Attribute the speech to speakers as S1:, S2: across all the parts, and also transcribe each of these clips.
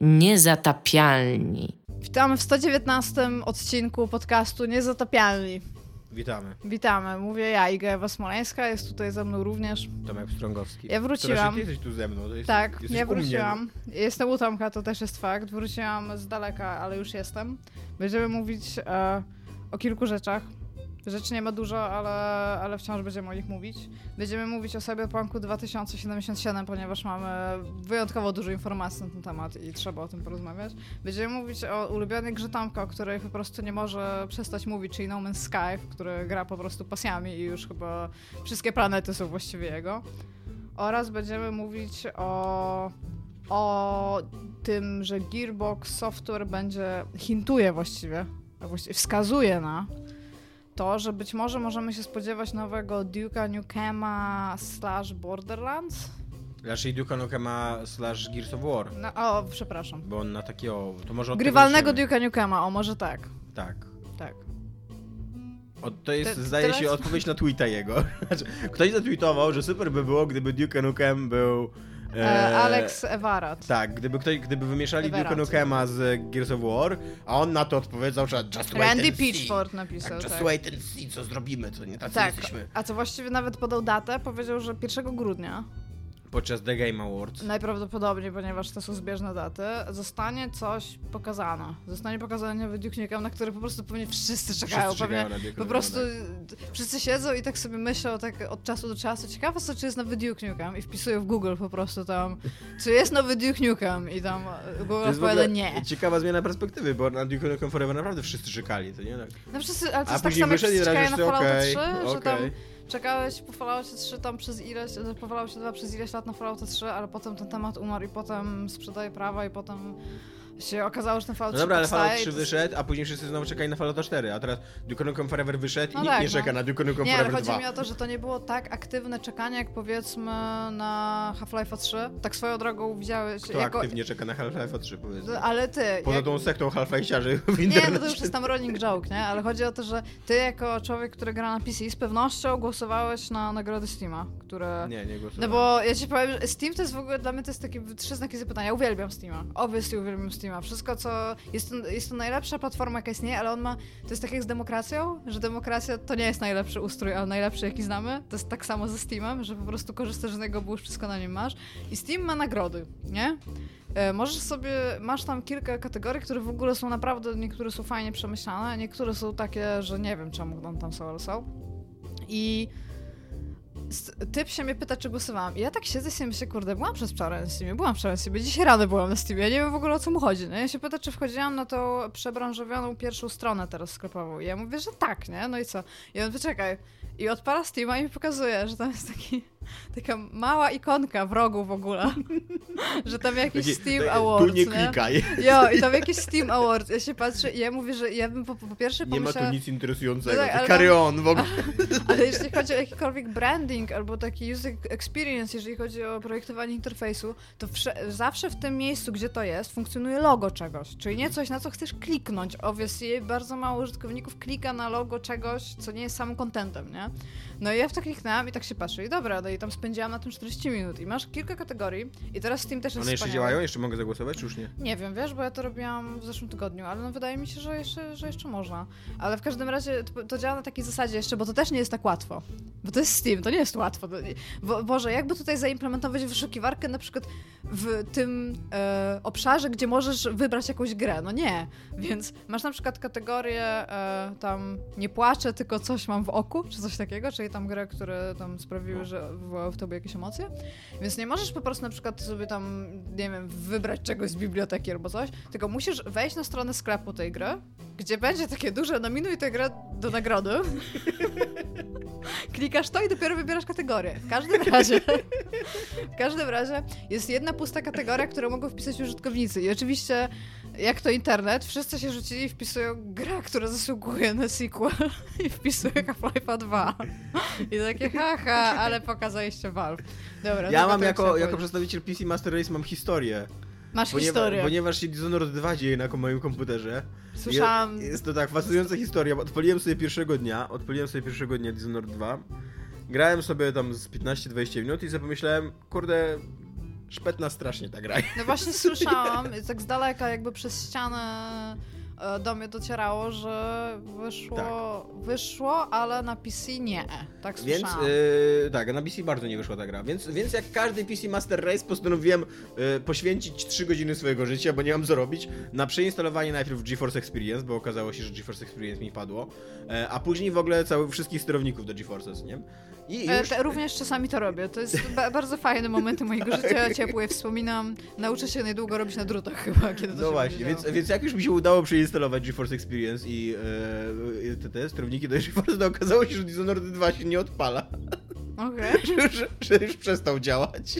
S1: Niezatapialni.
S2: Witamy w 119 odcinku podcastu Niezatapialni.
S3: Witamy.
S2: Witamy, mówię ja, Iga Ewa Smoleńska, jest tutaj ze mną również.
S3: Tomek Strągowski.
S2: Ja wróciłam.
S3: Ty jesteś tu ze mną. Jest,
S2: Tak,
S3: jesteś
S2: ja wróciłam. Jestem u Tomka, to też jest fakt. Wróciłam z daleka, ale już jestem. Będziemy mówić e, o kilku rzeczach. Rzeczy nie ma dużo, ale, ale wciąż będziemy o nich mówić. Będziemy mówić o Cyberpunku 2077, ponieważ mamy wyjątkowo dużo informacji na ten temat i trzeba o tym porozmawiać. Będziemy mówić o ulubionej grze Tomka, o której po prostu nie może przestać mówić, czyli No Man's Sky, który gra po prostu pasjami i już chyba wszystkie planety są właściwie jego. Oraz będziemy mówić o, o tym, że Gearbox Software będzie, hintuje właściwie, a właściwie wskazuje na to, że być może możemy się spodziewać nowego Duke'a Nukema slash Borderlands.
S3: Raczej Duke Nukema slash Gears of War.
S2: No, o, przepraszam.
S3: Bo on na takiego... To może od
S2: Grywalnego. Duke'a Nukema, o może tak.
S3: Tak.
S2: Tak.
S3: O, to jest,
S2: Te-
S3: zdaje
S2: teraz-
S3: się, odpowiedź na tweeta jego. Znaczy, Ktoś zatweetował, że super by było, gdyby Duke Nukem był...
S2: E, Alex Evarat.
S3: Tak, gdyby ktoś, gdyby wymieszali
S2: Everett.
S3: Duke Nukema z Gears of War, a on na to odpowiedział, że just wait
S2: Randy
S3: and see.
S2: Pitchford napisał,
S3: Tak, just
S2: tak.
S3: wait and see, co zrobimy, co nie tacy
S2: Tak,
S3: jesteśmy.
S2: a co właściwie nawet podał datę, powiedział, że 1 grudnia
S3: Podczas The Game Awards.
S2: najprawdopodobniej, ponieważ to są zbieżne daty, zostanie coś pokazane. Zostanie pokazany nowy Duke Nukem, na który po prostu pewnie wszyscy czekają.
S3: Wszyscy czekają
S2: po prostu
S3: tak.
S2: wszyscy siedzą i tak sobie myślą tak od czasu do czasu, ciekawe co, czy jest nowy Duke Nukem i wpisują w Google po prostu tam, czy jest nowy Duke Nukem i tam e, Google odpowiada nie.
S3: ciekawa zmiana perspektywy, bo na Duke Nukem Forever naprawdę wszyscy czekali, to nie? Tak.
S2: No wszyscy, ale to
S3: A
S2: jest tak samo jak czekają na
S3: razie
S2: Fallouta
S3: okej,
S2: 3, że tam. Czekałeś po Falloutie 3 tam przez ileś, po Falloutie 2 przez ileś lat na Fallouta 3, ale potem ten temat umarł i potem sprzedaje prawa i potem się okazało, że ten Fallout
S3: No
S2: 3
S3: dobra, ale Fallout
S2: i
S3: 3
S2: to jest-
S3: wyszedł, a później wszyscy znowu czekali na Fallouta 4, a teraz Duke Nukem Forever wyszedł
S2: No
S3: i nikt
S2: tak,
S3: nie czeka
S2: no.
S3: na Duke Nukem
S2: Nie, ale
S3: Forever
S2: chodzi
S3: 2.
S2: mi o to, że to nie było tak aktywne czekanie, jak powiedzmy na Half-Life 3. Tak swoją drogą widziałeś.
S3: Kto aktywnie czeka na Half-Life 3, powiedzmy.
S2: Ale ty.
S3: Poza
S2: jak...
S3: tą sektą Half-Life'ciarzy w
S2: Nie,
S3: internecie.
S2: no to już jest tam running joke, nie? Ale chodzi o to, że ty jako człowiek, który gra na PC z pewnością głosowałeś na nagrody Steama, które...
S3: Nie, nie
S2: No
S3: głosowałem.
S2: bo ja ci powiem, że Steam to jest w ogóle dla mnie to jest takie trzy znaki zapytania. Ja uwielbiam Steama. Obviously uwielbiam Steama. Wszystko co. Jest to, jest to najlepsza platforma jaka istnieje, ale on ma. To jest tak jak z demokracją, że demokracja to nie jest najlepszy ustrój, ale najlepszy jaki znamy. To jest tak samo ze Steamem, że po prostu korzystasz z niego, bo już wszystko na nim masz. I Steam ma nagrody, nie? E, Możesz sobie, masz tam kilka kategorii, które w ogóle są naprawdę, niektóre są fajnie przemyślane, niektóre są takie, że nie wiem czemu one tam są, ale są. I typ się mnie pyta, czy głosowałam. I ja tak siedzę i myślę, kurde, byłam przez wczoraj na Steamie, byłam wczoraj na Steamie, dzisiaj rano byłam na Steamie, ja nie wiem w ogóle o co mu chodzi. No ja się pyta, czy wchodziłam na tą przebranżowioną pierwszą stronę teraz sklepową. I ja mówię, że tak, nie? No i co? I on wyczekaj. I odpala Steama i mi pokazuje, że tam jest taki, taka mała ikonka w rogu w ogóle. że tam jakiś
S3: Taki-
S2: Steam Awards,
S3: Tu nie klikaj.
S2: Jo, i tam jakiś Steam Awards. Ja się patrzę i ja mówię, że ja bym po, po pierwsze
S3: Nie ma tu
S2: pomyślała...
S3: nic interesującego.
S2: No tak, ale
S3: carry on w ogóle.
S2: Ale jeśli chodzi o jakikolwiek branding albo taki user experience, jeżeli chodzi o projektowanie interfejsu, to wsze- zawsze w tym miejscu, gdzie to jest, funkcjonuje logo czegoś. Czyli nie coś, na co chcesz kliknąć. Obviously, bardzo mało użytkowników klika na logo czegoś, co nie jest samym contentem, nie? No i ja w to kliknęłam i tak się patrzę. I dobra, no i tam spędziłam na tym 40 minut. I masz kilka kategorii. I teraz Steam też jest
S3: One jeszcze
S2: wspaniały.
S3: działają? Jeszcze mogę zagłosować, czy już nie?
S2: Nie wiem, wiesz, bo ja to robiłam w zeszłym tygodniu, ale no wydaje mi się, że jeszcze, że jeszcze można. Ale w każdym razie to, to działa na takiej zasadzie jeszcze, bo to też nie jest tak łatwo. Bo to jest Steam, to nie jest łatwo. Bo, Boże, jakby tutaj zaimplementować wyszukiwarkę na przykład w tym e, obszarze, gdzie możesz wybrać jakąś grę? No nie. Więc masz na przykład kategorię e, tam nie płaczę, tylko coś mam w oku, czy coś takiego, czyli tam grę, które tam sprawiły, że wywołały w tobie jakieś emocje. Więc nie możesz po prostu na przykład sobie tam, nie wiem, wybrać czegoś z biblioteki albo coś, tylko musisz wejść na stronę sklepu tej gry, gdzie będzie takie duże nominuj tę grę do nagrody. Klikasz to i dopiero wybierasz kategorię. W każdym razie, w każdym razie jest jedna pusta kategoria, którą mogą wpisać użytkownicy. I oczywiście, jak to internet, wszyscy się rzucili i wpisują gra, która zasługuje na sequel i wpisują Half-Life 2. I takie haha, ale pokazaliście Valve. Dobra,
S3: Ja
S2: tylko
S3: mam jako, jako przedstawiciel PC Master Race mam historię.
S2: Masz
S3: Ponieważ,
S2: historię.
S3: ponieważ się Dishonored 2 dzieje na moim komputerze.
S2: Słyszałam.
S3: Je- Jest to tak, fascynująca historia. bo Odpaliłem sobie pierwszego dnia, odpaliłem sobie pierwszego dnia Dishonored 2. Grałem sobie tam z 15-20 minut i sobie pomyślałem, kurde, Szpetna strasznie ta gra.
S2: No właśnie słyszałam, tak z daleka jakby przez ścianę do mnie docierało, że wyszło, wyszło, ale na PC nie. Tak
S3: Więc
S2: słyszałam.
S3: yy, tak, na PC bardzo nie wyszła ta gra. Więc, więc jak każdy PC Master Race postanowiłem yy, poświęcić 3 godziny swojego życia, bo nie mam co robić, na przeinstalowanie najpierw GeForce Experience, bo okazało się, że GeForce Experience mi padło, yy, a później w ogóle cały, wszystkich sterowników do GeForce's, nie? I
S2: E,
S3: już...
S2: te- Również czasami to robię. To jest ba bardzo fajne momenty mojego życia, ciepłe, wspominam. Nauczę się niedługo robić na drutach chyba, kiedy to
S3: No
S2: się
S3: właśnie, więc, więc jak już mi się udało przeinstalować GeForce Experience i e, te, te sterowniki do GeForce, to okazało się, że Dishonored 2 się nie odpala,
S2: Okej.
S3: że, że, że już przestał działać.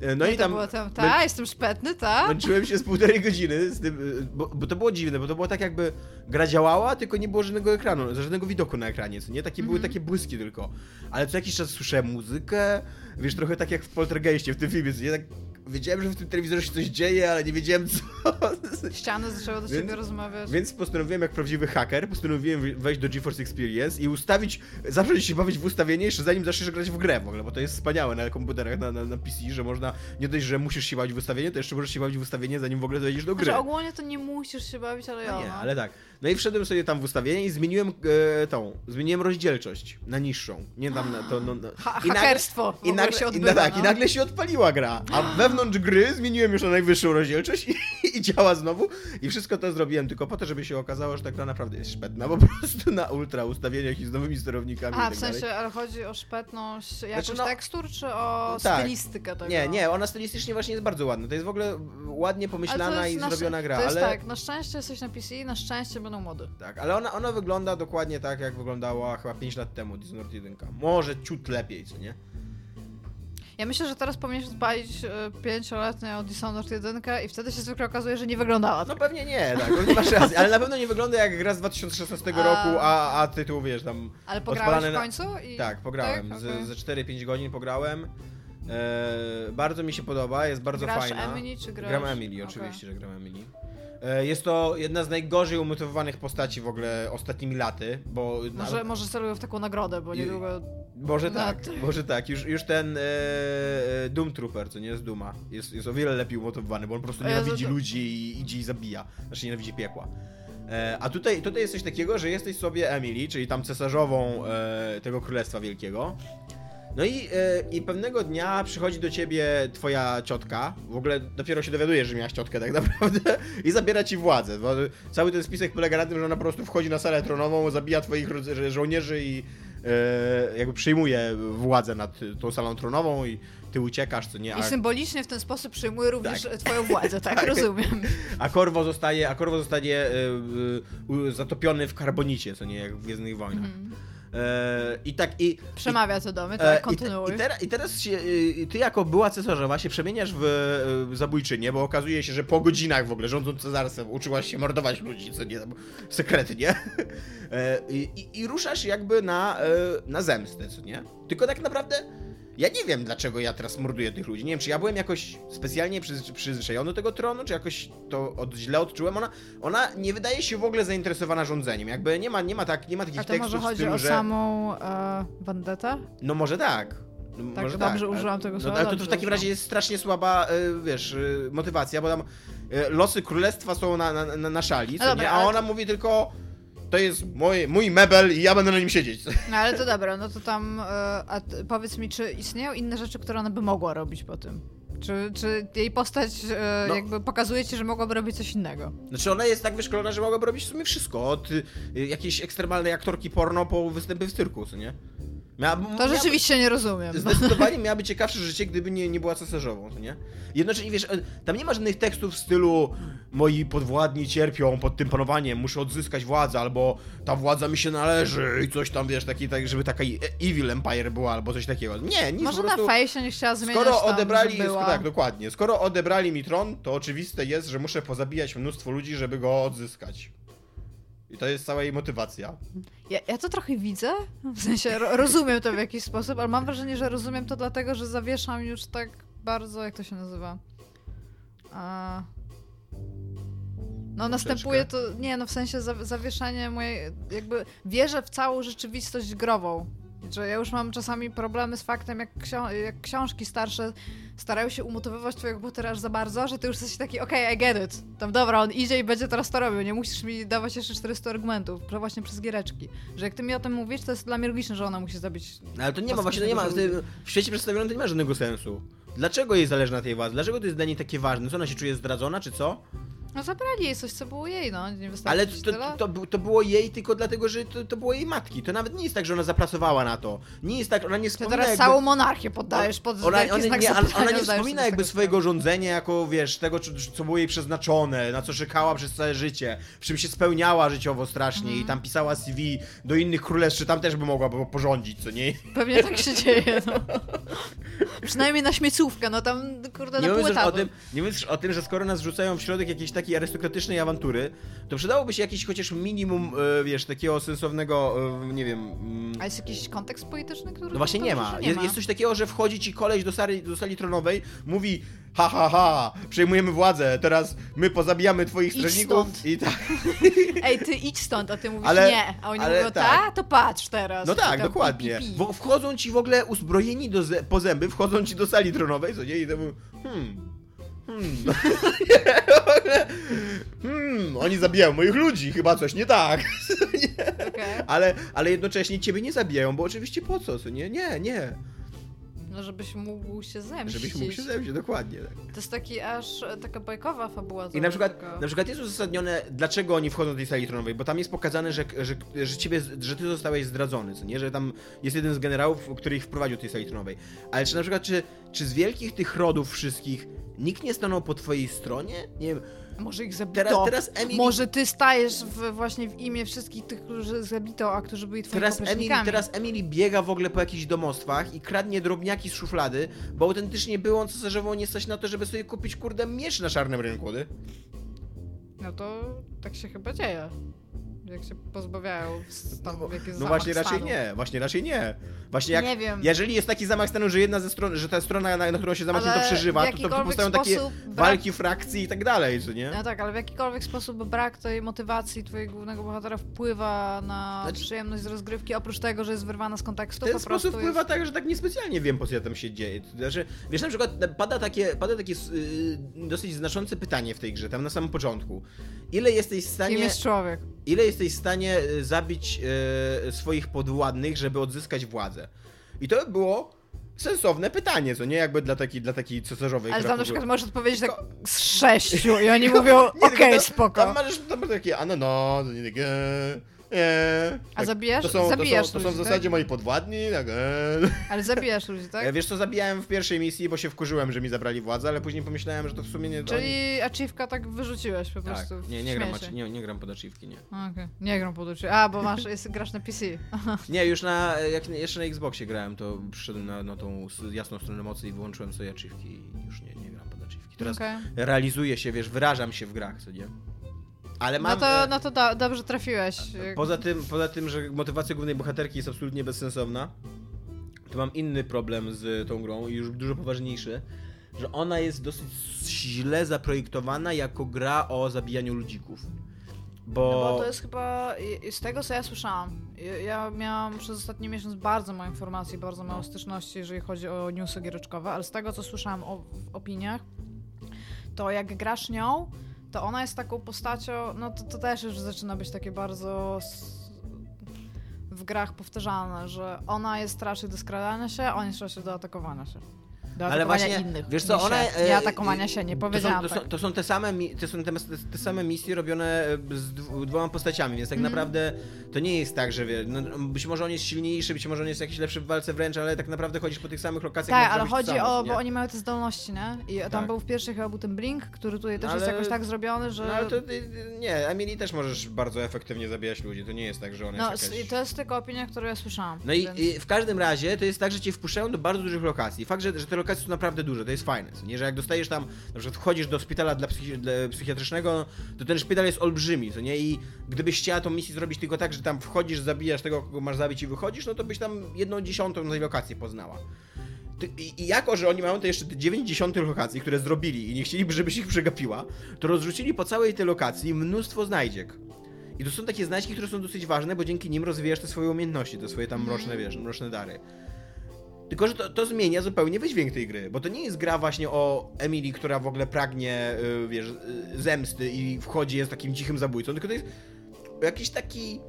S3: E, No i tam
S2: tam, ta, jestem szpetny, ta.
S3: męczyłem się z półtorej godziny z tym, e, bo, bo to było dziwne, bo to było tak jakby gra działała, tylko nie było żadnego ekranu, żadnego widoku na ekranie, co nie? Takie były
S2: Mhm.
S3: takie błyski tylko. Ale co jakiś czas słyszałem muzykę, wiesz, trochę tak jak w Poltergeistie, w tym filmie, co nie? Tak, wiedziałem, że w tym telewizorze się coś dzieje, ale nie wiedziałem co.
S2: Ściany zaczęły do
S3: Więc-
S2: siebie rozmawiać.
S3: Więc postanowiłem, jak prawdziwy haker, postanowiłem wejść do GeForce Experience i ustawić, zacząć się bawić w ustawienie jeszcze zanim zaczniesz grać w grę w ogóle, bo to jest wspaniałe na komputerach, na, na, na PC, że można, nie dość, że musisz się bawić w ustawienie, to jeszcze możesz się bawić w ustawienie zanim w ogóle wejdziesz do gry.
S2: Znaczy ogólnie to nie musisz się bawić, ale ja.
S3: No nie, ale tak. No i wszedłem sobie tam w ustawienie i zmieniłem e, tą, zmieniłem rozdzielczość na niższą. Nie tam na to, no, no.
S2: Ha
S3: I nagle-
S2: hakerstwo
S3: I nagle,
S2: się
S3: i,
S2: odbywa.
S3: no tak,
S2: no.
S3: i nagle się odpaliła gra. A wewnątrz gry zmieniłem już na najwyższą rozdzielczość i, i działa znowu. I wszystko to zrobiłem tylko po to, żeby się okazało, że ta gra naprawdę jest szpetna. Po prostu na ultra ustawieniach i z nowymi sterownikami
S2: A,
S3: i
S2: w
S3: tak
S2: sensie,
S3: dalej.
S2: ale chodzi o szpetność jakoś
S3: Znaczy, no-
S2: tekstur, czy o
S3: Tak.
S2: stylistykę tego?
S3: Nie, nie, ona stylistycznie właśnie jest bardzo ładna. To jest w ogóle ładnie pomyślana i zrobiona gra,
S2: To jest
S3: ale...
S2: tak, na szczęście jesteś na PC, na szczęście mody.
S3: Tak, ale ona, ona wygląda dokładnie tak, jak wyglądała chyba 5 lat temu Dishonored 1. Może ciut lepiej, co nie?
S2: Ja myślę, że teraz powinieneś zbalić e, pięcioletnią Dishonored 1 i wtedy się zwykle okazuje, że nie wyglądała
S3: No
S2: tak.
S3: pewnie nie, tak, no nie masz racji, ale na pewno nie wygląda jak gra z 2016
S2: A-
S3: roku, a, a tytuł, wiesz, tam...
S2: Ale pograłeś w końcu? I...
S3: Tak, pograłem,
S2: Tak?
S3: ze,
S2: Okej.
S3: ze 4-5 godzin pograłem. E, bardzo mi się podoba, jest bardzo
S2: Grasz
S3: fajna.
S2: Emily, czy grasz...
S3: Gram Emily,
S2: Okej.
S3: oczywiście, że gram Emily. E, Jest to jedna z najgorzej umotywowanych postaci w ogóle ostatnimi laty, bo...
S2: Może, może celują w taką nagrodę, bo niedługo...
S3: Może tak, może tak. Już, już ten e, e, Doom Trooper, co nie jest Duma, jest, jest o wiele lepiej umotywowany, bo on po prostu
S2: ja
S3: nienawidzi ludzi i idzie i zabija. Znaczy nienawidzi piekła. E, a tutaj, tutaj jest coś takiego, że jesteś sobie Emily, czyli tam cesarzową e, tego Królestwa Wielkiego. No i, e, i pewnego dnia przychodzi do ciebie twoja ciotka, w ogóle dopiero się dowiadujesz, że miałaś ciotkę tak naprawdę, i zabiera ci władzę. Bo cały ten spisek polega na tym, że ona po prostu wchodzi na salę tronową, zabija twoich żo- żołnierzy i e, jakby przyjmuje władzę nad tą salą tronową i ty uciekasz, co nie?
S2: I
S3: A,
S2: symbolicznie w ten sposób przyjmuje również
S3: Tak.
S2: twoją władzę, tak?
S3: Tak.
S2: Rozumiem.
S3: a Korwo zostaje, a Korwo zostaje e, e, u- zatopiony w karbonicie, co nie, jak w Gwiezdnych Wojnach.
S2: Mhm.
S3: E, I tak, i,
S2: Przemawia to do mnie,
S3: E,
S2: tak?
S3: I,
S2: Kontynuuj.
S3: te, i, teraz, I teraz się, y, ty jako była cesarzowa się przemieniasz w y, zabójczynię, bo okazuje się, że po godzinach w ogóle rządząc cesarstwem uczyłaś się mordować ludzi, co nie, tam, sekretnie. E, I, i, I ruszasz jakby na, e, na zemstę, co nie? Tylko tak naprawdę ja nie wiem, dlaczego ja teraz morduję tych ludzi. Nie wiem, czy ja byłem jakoś specjalnie przyz, przyzwyczajony do tego tronu, czy jakoś to od, źle odczułem. Ona, ona nie wydaje się w ogóle zainteresowana rządzeniem. Jakby nie ma, nie ma, tak, nie ma takich
S2: A to
S3: tekstów
S2: może chodzi
S3: stylu,
S2: o
S3: że...
S2: samą e, vendetta?
S3: No może tak. No,
S2: Tak,
S3: może
S2: dobrze
S3: tak.
S2: użyłam tego
S3: no,
S2: słowa,
S3: Ale to, to w takim razie
S2: użyłam.
S3: jest strasznie słaba, y, wiesz, y, motywacja, bo tam y, losy królestwa są na, na, na, szali,
S2: No dobra,
S3: nie? a ona mówi tylko to jest mój, mój mebel i ja będę na nim siedzieć.
S2: No ale to dobra, no to tam, e, a powiedz mi, czy istnieją inne rzeczy, które ona by mogła robić po tym? Czy, czy jej postać e,
S3: No.
S2: jakby pokazuje ci, że mogłaby robić coś innego?
S3: Znaczy ona jest tak wyszkolona, że mogłaby robić w sumie wszystko, od y, jakiejś ekstremalnej aktorki porno po występy w cyrku, co nie?
S2: To rzeczywiście nie rozumiem.
S3: Zdecydowanie miałaby ciekawsze życie, gdyby nie, nie była cesarzową, to nie? Jednocześnie, wiesz, e, tam nie ma żadnych tekstów w stylu moi podwładni cierpią pod tym panowaniem, muszę odzyskać władzę, albo ta władza mi się należy i coś tam, wiesz, taki, tak, żeby taka evil empire była, albo coś takiego. Nie, nic,
S2: Może
S3: prostu...
S2: na fejsie nie chciała zmieniać
S3: Skoro
S2: tam,
S3: odebrali, tak, dokładnie. Skoro odebrali mi tron, to oczywiste jest, że muszę pozabijać mnóstwo ludzi, żeby go odzyskać. I to jest cała jej motywacja.
S2: Ja, ja to trochę widzę, w sensie ro, rozumiem to w jakiś sposób, ale mam wrażenie, że rozumiem to dlatego, że zawieszam już tak bardzo, jak to się nazywa? A... No następuje to, nie no w sensie za, zawieszanie mojej, jakby wierzę w całą rzeczywistość grową Że ja już mam czasami problemy z faktem, jak, ksio- jak książki starsze starają się umotywować twojego bohatera aż za bardzo, że ty już jesteś taki, okej, okay, I get it. Tam dobra, on idzie i będzie teraz to robił, nie musisz mi dawać jeszcze 400 argumentów, właśnie przez giereczki. Że jak ty mi o tym mówisz, to jest dla mnie logiczne, że ona musi zabić...
S3: Ale to nie ma, właśnie to nie ma, w świecie przedstawionym to nie ma żadnego sensu. Dlaczego jej zależy na tej władzy? Dlaczego to jest dla niej takie ważne? Co ona się czuje zdradzona, czy co?
S2: No zabrali jej coś, co było jej, no, nie
S3: Ale to, to, to, to było jej tylko dlatego, że to, to było jej matki. To nawet nie jest tak, że ona zapracowała na to. Nie jest tak, ona nie
S2: Ty
S3: wspomina
S2: teraz
S3: jakby...
S2: całą monarchię poddajesz pod
S3: Ona, ona,
S2: znak
S3: nie, ona, nie wspomina jakby swojego rządzenia jako, wiesz, tego, co, co było jej przeznaczone, na co czekała przez całe życie, w czym się spełniała życiowo strasznie
S2: Mhm.
S3: i tam pisała CV do innych królestw, czy tam też by mogła porządzić, co nie?
S2: Pewnie tak się dzieje, no. Przynajmniej na śmiecówkę, no tam, kurde,
S3: Nie
S2: na
S3: już o tym, nie już o tym, że skoro nas rzucają w środek jakiejś takiej arystokratycznej awantury, to przydałoby się jakiś chociaż minimum, e, wiesz, takiego sensownego, e, nie wiem... mm,
S2: A jest jakiś kontekst polityczny, który...
S3: No właśnie nie ma.
S2: że
S3: Jest, jest coś takiego, że wchodzi ci koleś do sali, do sali tronowej, mówi ha ha ha, przejmujemy władzę, teraz my pozabijamy twoich strażników i tak.
S2: Ej, ty idź stąd, a ty mówisz
S3: Ale-
S2: nie. A oni
S3: ale
S2: mówią,
S3: tak.
S2: ta? To patrz teraz.
S3: No tak, dokładnie.
S2: pi, pi, pi.
S3: Wchodzą ci w ogóle uzbrojeni do po zęby, wchodzą ci do sali tronowej, co nie? I to mówią, hmm... Hmm. hmm, oni zabijają moich ludzi, chyba coś nie tak.
S2: Okej.
S3: Ale, ale jednocześnie ciebie nie zabijają, bo oczywiście po co, co nie? Nie, nie.
S2: No żebyś mógł się zemścić.
S3: Żebyś mógł się zemścić, dokładnie. Tak.
S2: To jest taki aż taka bajkowa fabuła.
S3: I na przykład,
S2: taka-
S3: na przykład jest uzasadnione, dlaczego oni wchodzą do tej sali tronowej, bo tam jest pokazane, że, że, że, ciebie, że ty zostałeś zdradzony, co nie? Że tam jest jeden z generałów, który ich wprowadził do tej sali tronowej. Ale czy na przykład, czy, czy z wielkich tych rodów wszystkich nikt nie stanął po twojej stronie? Nie wiem,
S2: Może ich zabito.
S3: teraz, teraz Emily...
S2: Może ty stajesz w, właśnie w imię wszystkich tych, którzy zabito, a którzy byli twoimi
S3: Teraz Emily, teraz Emily biega w ogóle po jakichś domostwach i kradnie drobniaki z szuflady, bo autentycznie było cesarzową nie stać na to, żeby sobie kupić kurde miecz na czarnym rynku, ty?
S2: No to tak się chyba dzieje. Jak się pozbawiają stanu, jak jest
S3: No właśnie raczej
S2: stanu.
S3: nie, właśnie raczej nie. Właśnie jak,
S2: Nie wiem.
S3: jeżeli jest taki zamach stanu, że jedna ze stron, że ta strona, na, na którą się zamachnie, to przeżywa, to, to powstają takie
S2: brak-
S3: walki frakcji i tak dalej, co nie?
S2: No tak, ale w jakikolwiek sposób brak tej motywacji twojego głównego bohatera wpływa na
S3: Znaczy-
S2: przyjemność z rozgrywki, oprócz tego, że jest wyrwana z kontekstu,
S3: W ten
S2: po prostu
S3: sposób wpływa
S2: jest...
S3: tak, że tak niespecjalnie wiem, po co tam się dzieje. Znaczy, wiesz, na przykład pada takie, pada takie yy, dosyć znaczące pytanie w tej grze, tam na samym początku. Ile jesteś w
S2: Kim
S3: stanie,
S2: jest człowiek?
S3: ile jesteś w stanie y, zabić y, swoich podwładnych, żeby odzyskać władzę? I to było sensowne pytanie, co nie? Jakby dla takiej, dla takiej cesarzowej.
S2: Ale tam na przykład możesz odpowiedzieć tak z sześciu i oni mówią, okej,
S3: tam-
S2: spoko.
S3: Tam masz, tam takie, a no no, nie.
S2: A zabijasz?
S3: To są,
S2: Zabijasz
S3: to są, to są w
S2: ludzi,
S3: zasadzie
S2: tak?
S3: moi podwładni, tak, e.
S2: Ale zabijasz ludzi, tak?
S3: E, Wiesz co, zabijałem w pierwszej misji, bo się wkurzyłem, że mi zabrali władzę, ale później pomyślałem, że to w sumie nie...
S2: Czyli achievka tak wyrzuciłeś po
S3: Tak,
S2: prostu. w
S3: nie, nie gram, nie, nie gram pod achievki, nie.
S2: Okej, nie gram pod uczy. A, bo masz, jest, grasz na PC.
S3: Nie, już na, jak jeszcze na Xboxie grałem, to przyszedłem na, na tą jasną stronę mocy i wyłączyłem sobie achievki i już nie, nie gram pod achievki. Teraz
S2: Okej.
S3: realizuję się, wiesz, wyrażam się w grach, co nie? Ale mam...
S2: No to,
S3: e,
S2: no to do, dobrze trafiłeś.
S3: Poza tym, poza tym, że motywacja głównej bohaterki jest absolutnie bezsensowna, to mam inny problem z tą grą i już dużo poważniejszy, że ona jest dosyć źle zaprojektowana jako gra o zabijaniu ludzików. Bo...
S2: No bo to jest chyba, z tego co ja słyszałam, ja- ja miałam przez ostatni miesiąc bardzo mało informacji, bardzo mało styczności, jeżeli chodzi o newsy giereczkowe, ale z tego co słyszałam o, w opiniach, to jak grasz nią, to ona jest taką postacią, no to, to też już zaczyna być takie bardzo w grach powtarzalne, że ona jest raczej do skradania się, on jest raczej do atakowania się. Do
S3: Ale właśnie,
S2: innych.
S3: wiesz co, one... e,
S2: Nie atakowania się, nie
S3: to
S2: powiedziałam
S3: są, to,
S2: tak.
S3: są, to są te same, to są te, te same misje robione e, z dw- dwoma postaciami, więc tak
S2: Mhm.
S3: naprawdę to nie jest tak, że wie, no, być może on jest silniejszy, być może on jest jakiś lepszy w walce wręcz, ale tak naprawdę chodzisz po tych samych lokacjach.
S2: Tak, ale
S3: to
S2: chodzi o,
S3: nie?
S2: bo oni mają te zdolności, nie? I tam
S3: Tak.
S2: był w pierwszej chyba był ten Blink, który tutaj też
S3: No
S2: jest
S3: ale-
S2: jakoś tak zrobiony, że...
S3: No ale to y, y, nie, Emily też możesz bardzo efektywnie zabijać ludzi, to nie jest tak, że ona
S2: No,
S3: jest jakaś...
S2: i to jest tylko opinia, którą ja słyszałam.
S3: No i,
S2: więc-
S3: i w każdym razie to jest tak, że cię wpuszczają do bardzo dużych lokacji. Fakt, że, że te lokacje są naprawdę duże, to jest fajne. Nie, że jak dostajesz tam, na przykład wchodzisz do szpitala dla, psychi- dla psychiatrycznego, to ten szpital jest olbrzymi, co nie? I gdybyś chciała tą misję zrobić tylko tak, że tam wchodzisz, zabijasz tego, kogo masz zabić i wychodzisz, no to byś tam jedną dziesiątą tej lokacji poznała. I, jako, że oni mają te jeszcze te 90 lokacji, które zrobili i nie chcieliby, żebyś ich przegapiła, to rozrzucili po całej tej lokacji mnóstwo znajdziek. I to są takie znaczki, które są dosyć ważne, bo dzięki nim rozwijasz te swoje umiejętności, te swoje tam
S2: Mhm.
S3: mroczne, wiesz, mroczne dary. Tylko, że to, to zmienia zupełnie wydźwięk tej gry, bo to nie jest gra właśnie o Emily, która w ogóle pragnie, y, wiesz, y, zemsty i wchodzi, jest takim cichym zabójcą, tylko to jest o jakiejś taki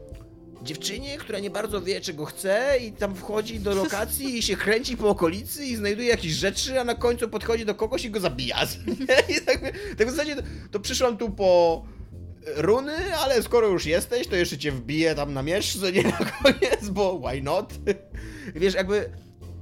S3: dziewczynie, która nie bardzo wie, czego chce i tam wchodzi do lokacji i się kręci po okolicy i znajduje jakieś rzeczy, a na końcu podchodzi do kogoś i go zabija. I tak, tak w zasadzie to, to przyszłam tu po runy, ale skoro już jesteś, to jeszcze cię wbiję tam na miecz, co nie na koniec, bo why not? Wiesz, jakby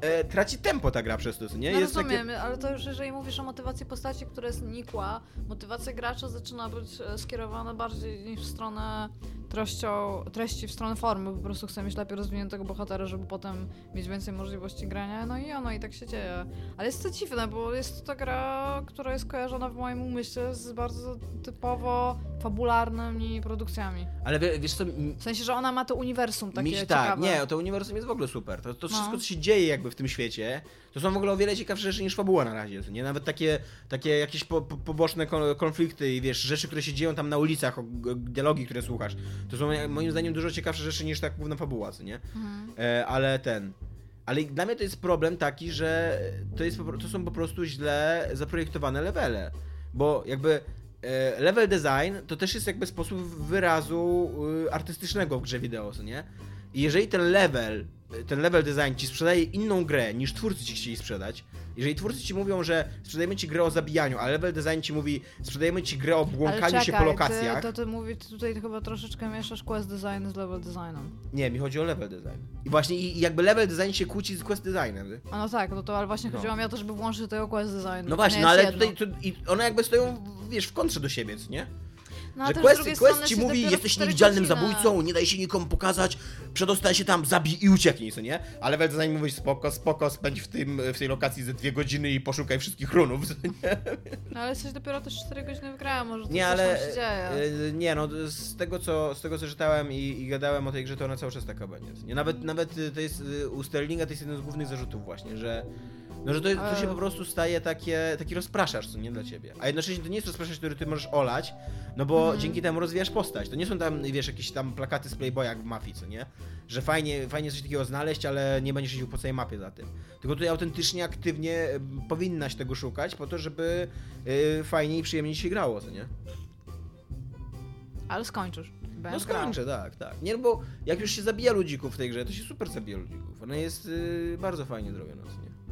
S3: e, traci tempo ta gra przez to, nie?
S2: No
S3: Jest
S2: rozumiem, ale to już jeżeli mówisz o motywacji postaci, która jest nikła, motywacja gracza zaczyna być e, skierowana bardziej niż w stronę treścią, treści, w stronę formy. Po prostu chcę mieć lepiej rozwiniętego bohatera, żeby potem mieć więcej możliwości grania. No i ono, i tak się dzieje. Ale jest to dziwne, bo jest to gra, która jest kojarzona w moim umyśle z bardzo typowo fabularnymi produkcjami.
S3: Ale wie- wiesz co,
S2: W sensie, że ona ma to uniwersum takie
S3: Mi się-
S2: ciekawe.
S3: tak, nie, to uniwersum jest w ogóle super. To, to
S2: No.
S3: wszystko, co się dzieje jakby w tym świecie, to są w ogóle o wiele ciekawsze rzeczy niż fabuła na razie. Nie, nawet takie, takie jakieś po, po, poboczne kon- konflikty i wiesz, rzeczy, które się dzieją tam na ulicach, dialogi, które słuchasz. To są moim zdaniem dużo ciekawsze rzeczy niż tak główna fabuła, co nie?
S2: Mhm.
S3: E, ale ten. Ale dla mnie to jest problem taki, że to, jest, to są po prostu źle zaprojektowane levele. Bo jakby e, level design to też jest jakby sposób wyrazu y, artystycznego w grze wideo, co nie? I jeżeli ten level, ten level design ci sprzedaje inną grę niż twórcy ci chcieli sprzedać, jeżeli twórcy ci mówią, że sprzedajemy ci grę o zabijaniu, a level design ci mówi, sprzedajemy ci grę o błąkaniu
S2: Ale
S3: się
S2: czekaj,
S3: po lokacjach.
S2: Ty, to ty mówisz, ty tutaj chyba troszeczkę mieszasz quest design z level designem.
S3: Nie, mi chodzi o level design. I właśnie i jakby level design się kłóci z quest designem.
S2: A no tak, no to ale właśnie
S3: No.
S2: chodziło mi o to, żeby włączyć tego quest design.
S3: No właśnie,
S2: nie
S3: no ale
S2: jedno.
S3: tutaj to, i one jakby stoją, wiesz, w kontrze do siebie, co nie?
S2: No,
S3: że quest, quest ci mówi, jesteś niewidzialnym zabójcą, nie daj się nikomu pokazać, przedostań się tam, zabij i ucieknij, co nie? Ale level design mówi, spoko, spoko, spędź w, tym, w tej lokacji ze dwie godziny i poszukaj wszystkich runów, co nie?
S2: No ale jesteś dopiero też 4 godziny w grę, może to
S3: Nie,
S2: coś
S3: ale
S2: się dzieje.
S3: e, nie, no z tego co, z tego co czytałem i, i gadałem o tej grze, to ona cały czas taka będzie. Nie? Nawet, nawet e, to jest e, u Sterlinga to jest jeden z głównych zarzutów właśnie, że no, że to, to się po prostu staje takie, taki rozpraszacz, co nie dla ciebie. A jednocześnie to nie jest rozpraszacz, który ty możesz olać, no bo
S2: Mhm.
S3: dzięki temu rozwijasz postać. To nie są tam, wiesz, jakieś tam plakaty z Playboya jak w Mafii, co nie? Że fajnie, fajnie coś takiego znaleźć, ale nie będziesz jeździł po całej mapie za tym. Tylko tutaj autentycznie, aktywnie powinnaś tego szukać po to, żeby e, fajniej i przyjemniej się grało, co nie?
S2: Ale skończysz.
S3: No
S2: Będziesz grał.
S3: skończę, tak, tak. Nie, bo jak już się zabija ludzików w tej grze, to się super zabija ludzików. Ona jest y, bardzo fajnie zrobiona, co nie?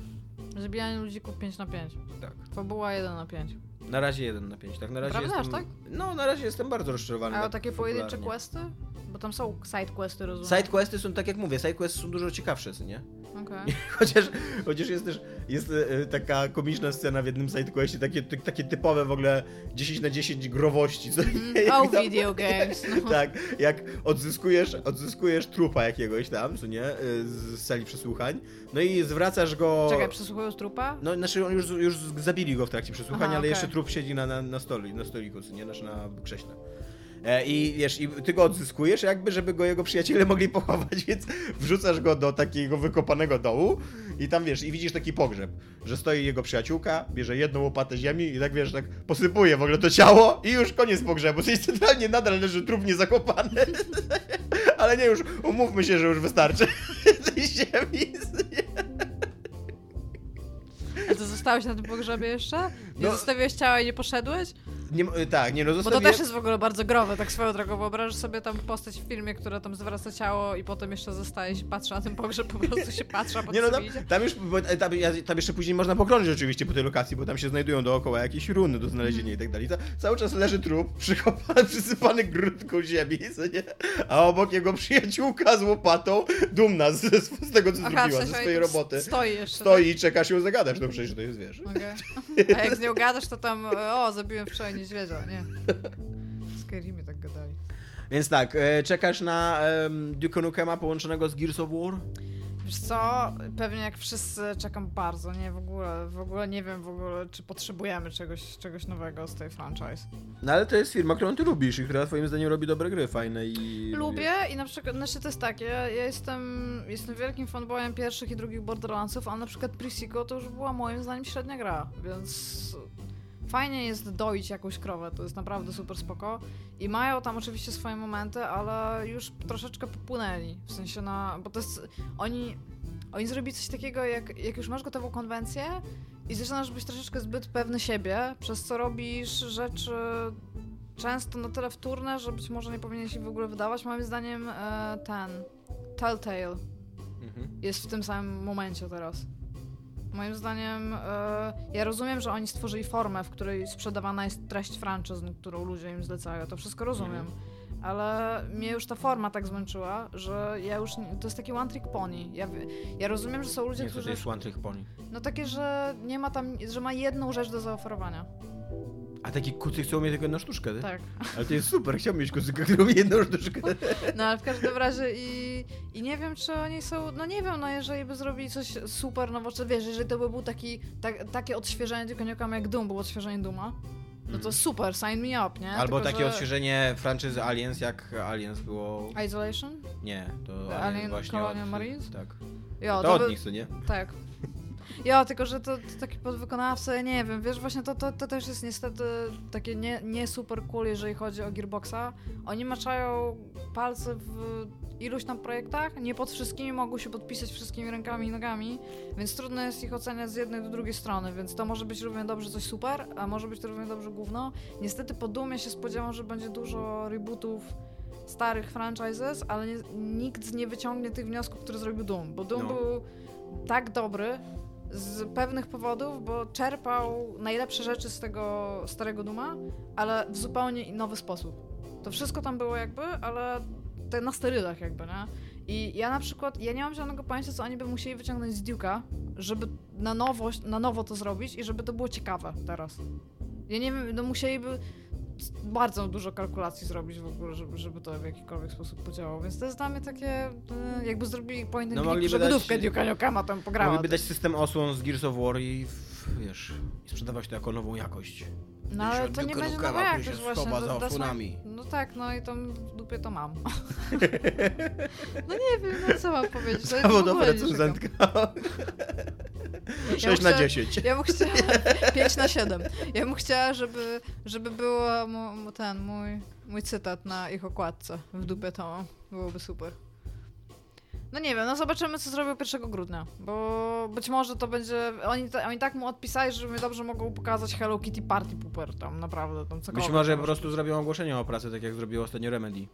S2: Zabijanie ludzików 5 na 5.
S3: Tak.
S2: Fabuła 1 na 5.
S3: Na razie 1 na 5, tak? Na razie
S2: Prawda,
S3: jestem...
S2: tak?
S3: No, na razie jestem bardzo rozczarowany.
S2: A
S3: tak
S2: takie pojedyncze questy? Bo tam są side questy, rozumiem.
S3: Side questy są, tak jak mówię, side questy są dużo ciekawsze, nie?
S2: Okej.
S3: Chociaż, chociaż jest też jest e, taka komiczna scena w jednym side questie, takie, takie typowe w ogóle 10 na 10 growości, co nie?
S2: Oh,
S3: tam-
S2: video games. No.
S3: Tak, jak odzyskujesz, odzyskujesz trupa jakiegoś tam, co nie, y, z sali przesłuchań, no i zwracasz go...
S2: Czekaj, przesłuchują trupa?
S3: No, znaczy on już, już zabili go w trakcie przesłuchań,
S2: Aha,
S3: ale
S2: okej.
S3: jeszcze trup siedzi na, na, na, stoli, na stoliku, co nie, znaczy na krześle. E, I wiesz, i ty go odzyskujesz jakby, żeby go jego przyjaciele mogli pochować, więc wrzucasz go do takiego wykopanego dołu i tam wiesz, i widzisz taki pogrzeb, że stoi jego przyjaciółka, bierze jedną łopatę ziemi i tak wiesz, tak posypuje w ogóle to ciało i już koniec pogrzebu. Czyli centralnie nadal leży trup niezakopany. Ale nie już, umówmy się, że już wystarczy tej ziemi.
S2: A ty zostałeś na tym pogrzebie jeszcze? Nie
S3: No.
S2: zostawiłeś ciała i nie poszedłeś?
S3: Nie, tak, nie no,
S2: Bo to
S3: zostawiłem...
S2: też jest w ogóle bardzo growe, tak swoją drogą. Wyobrażasz sobie tam postać w filmie, która tam zwraca ciało i potem jeszcze zostaje się patrzy na ten pogrzeb, po prostu się patrzy, a
S3: Nie no, tam, tam już, bo, e, tam, tam jeszcze później można pokrążyć oczywiście po tej lokacji, bo tam się znajdują dookoła jakieś runy do znalezienia i tak dalej. Ca- Cały czas leży trup, przykopany, przysypany grudką ziemi, co nie? A obok jego przyjaciółka z łopatą, dumna z, z tego, co zrobiła,
S2: w
S3: ze swojej roboty.
S2: Stoi jeszcze.
S3: Stoi i czeka się ją zagadać, no przecież to jest, wiesz.
S2: Tak? Okej. A jak z nią gadasz, to tam, o, zabiłem wczoraj niedźwiedzia, nie. W Skyrimie tak gadali.
S3: Więc tak, e, czekasz na um, Duke Nukema połączonego z Gears of War?
S2: Wiesz co, pewnie jak wszyscy czekam bardzo, nie, w ogóle, w ogóle nie wiem w ogóle, czy potrzebujemy czegoś, czegoś nowego z tej franchise.
S3: No ale to jest firma, którą ty lubisz i która twoim zdaniem robi dobre gry, fajne i...
S2: Lubię i na przykład, znaczy to jest tak, ja, ja jestem, jestem wielkim fanboyem pierwszych i drugich Borderlandsów, a na przykład Pre-Sequel to już była moim zdaniem średnia gra, więc fajnie jest doić jakąś krowę, to jest naprawdę super spoko. I mają tam oczywiście swoje momenty, ale już troszeczkę popłynęli. W sensie na. Bo to jest. Oni. Oni zrobili coś takiego, jak, jak już masz gotową konwencję i zaczynasz być troszeczkę zbyt pewny siebie, przez co robisz rzeczy często na tyle wtórne, że być może nie powinien się w ogóle wydawać. Moim zdaniem e, ten Telltale
S3: Mhm.
S2: jest w tym samym momencie teraz. Moim zdaniem, e, ja rozumiem, że oni stworzyli formę, w której sprzedawana jest treść franczyz, którą ludzie im zlecają. To wszystko rozumiem. Ale mnie już ta forma tak zmęczyła, że ja już. To jest taki one trick pony. Ja, ja rozumiem, że są ludzie,
S3: Nie, to
S2: którzy.
S3: jest One Trick Pony.
S2: No takie, że nie ma tam. że ma jedną rzecz do zaoferowania.
S3: A taki kucyk chcą mieć tylko jedną sztuczkę, ty?
S2: Tak.
S3: Ale to jest super, chciałbym mieć kucyka, który robi jedną sztuczkę.
S2: No ale w każdym razie i, i nie wiem, czy oni są, no nie wiem, no jeżeli by zrobili coś super nowoczesnego, wiesz, jeżeli to by był taki, tak, takie odświeżenie tylko Newcomb jak Doom, było odświeżenie Duma, no to super, sign me up, nie?
S3: Albo
S2: Tylko,
S3: takie
S2: że-
S3: odświeżenie franczyzy Aliens, jak Aliens było...
S2: Isolation?
S3: Nie, to
S2: The
S3: Aliens
S2: Alien
S3: właśnie
S2: Colonial
S3: od...
S2: Marines?
S3: Tak.
S2: Jo,
S3: To od
S2: by-
S3: nich, co nie?
S2: Tak. Ja, tylko że to, to taki podwykonawca, nie wiem, wiesz, właśnie to, to, to też jest niestety takie nie, nie super cool, jeżeli chodzi o Gearboxa. Oni maczają palce w iluś tam projektach, nie pod wszystkimi mogą się podpisać wszystkimi rękami i nogami, więc trudno jest ich oceniać z jednej do drugiej strony, więc to może być równie dobrze coś super, a może być to równie dobrze gówno. Niestety po Dumie się spodziewam, że będzie dużo rebootów starych franchises, ale nie, nikt nie wyciągnie tych wniosków, które zrobił Doom, bo Doom
S3: No.
S2: był tak dobry z pewnych powodów, bo czerpał najlepsze rzeczy z tego starego Duma, ale w zupełnie nowy sposób. To wszystko tam było jakby, ale te na sterydach jakby, nie? I ja na przykład, ja nie mam żadnego pojęcia, co oni by musieli wyciągnąć z Duke'a, żeby na nowo, na nowo to zrobić i żeby to było ciekawe teraz. Ja nie wiem, no musieliby bardzo dużo kalkulacji zrobić w ogóle, żeby, żeby to w jakikolwiek sposób podziałało, więc to jest dla mnie takie, e, jakby zrobili point and
S3: No
S2: click, budówkę Duke'a Nukema tam pograła.
S3: Mogliby dać system osłon z Gears of War i wiesz, i sprzedawać to jako nową jakość.
S2: No ale to nie będzie
S3: który się
S2: jakość właśnie. that's my-
S3: osłonami.
S2: No tak, no i tam w dupie to mam. no nie wiem, no co mam powiedzieć. Ja
S3: Zawodowa
S2: nie czekam.
S3: recenzentka.
S2: Ja
S3: 6 na
S2: muszę-
S3: 10.
S2: Ja bym chciała 5 na 7. Ja bym chciała, żeby, żeby było mu, mu ten mój, mój cytat na ich okładce w dupie to mam. Byłoby super. No nie wiem, no zobaczymy co zrobił 1 grudnia, bo być może to będzie, oni, ta, oni tak mu odpisali, że my dobrze mogą pokazać Hello Kitty Party Pooper tam, naprawdę, tam cokolwiek.
S3: Być może po prostu zrobią ogłoszenie o pracy, tak jak zrobiło ostatnio Remedy.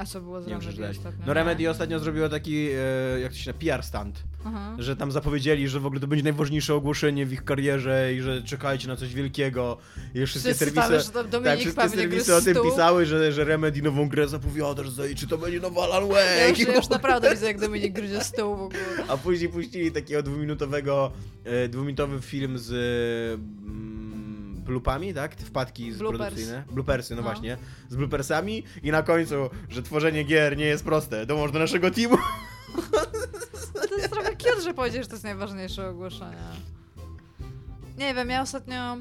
S2: A co było z
S3: Nie czy
S2: Remedy ostatnio?
S3: No. Remedy ostatnio zrobiło taki, e, jak to się nazywa, PR stand,
S2: Aha.
S3: że tam zapowiedzieli, że w ogóle to będzie najważniejsze ogłoszenie w ich karierze i że czekajcie na coś wielkiego. I wszystkie
S2: Wszyscy
S3: serwisy, tak, wszystkie serwisy o tym
S2: stół.
S3: pisały, że, że Remedy nową grę zapowiada, że czy to będzie nowa Alan Wake.
S2: Ja już, ja już naprawdę widzę, jak Dominik gryzie stół w ogóle.
S3: A później puścili takiego dwuminutowego, e, dwuminutowy film z blupami, tak? Te Wpadki z
S2: Bloopers.
S3: produkcyjne. Bloopersy, no,
S2: No.
S3: właśnie. Z bloopersami i na końcu, że tworzenie gier nie jest proste. Dołącz do naszego teamu.
S2: No to jest trochę cute, że powiedziesz, że to jest najważniejsze ogłoszenie. Nie wiem, ja ostatnio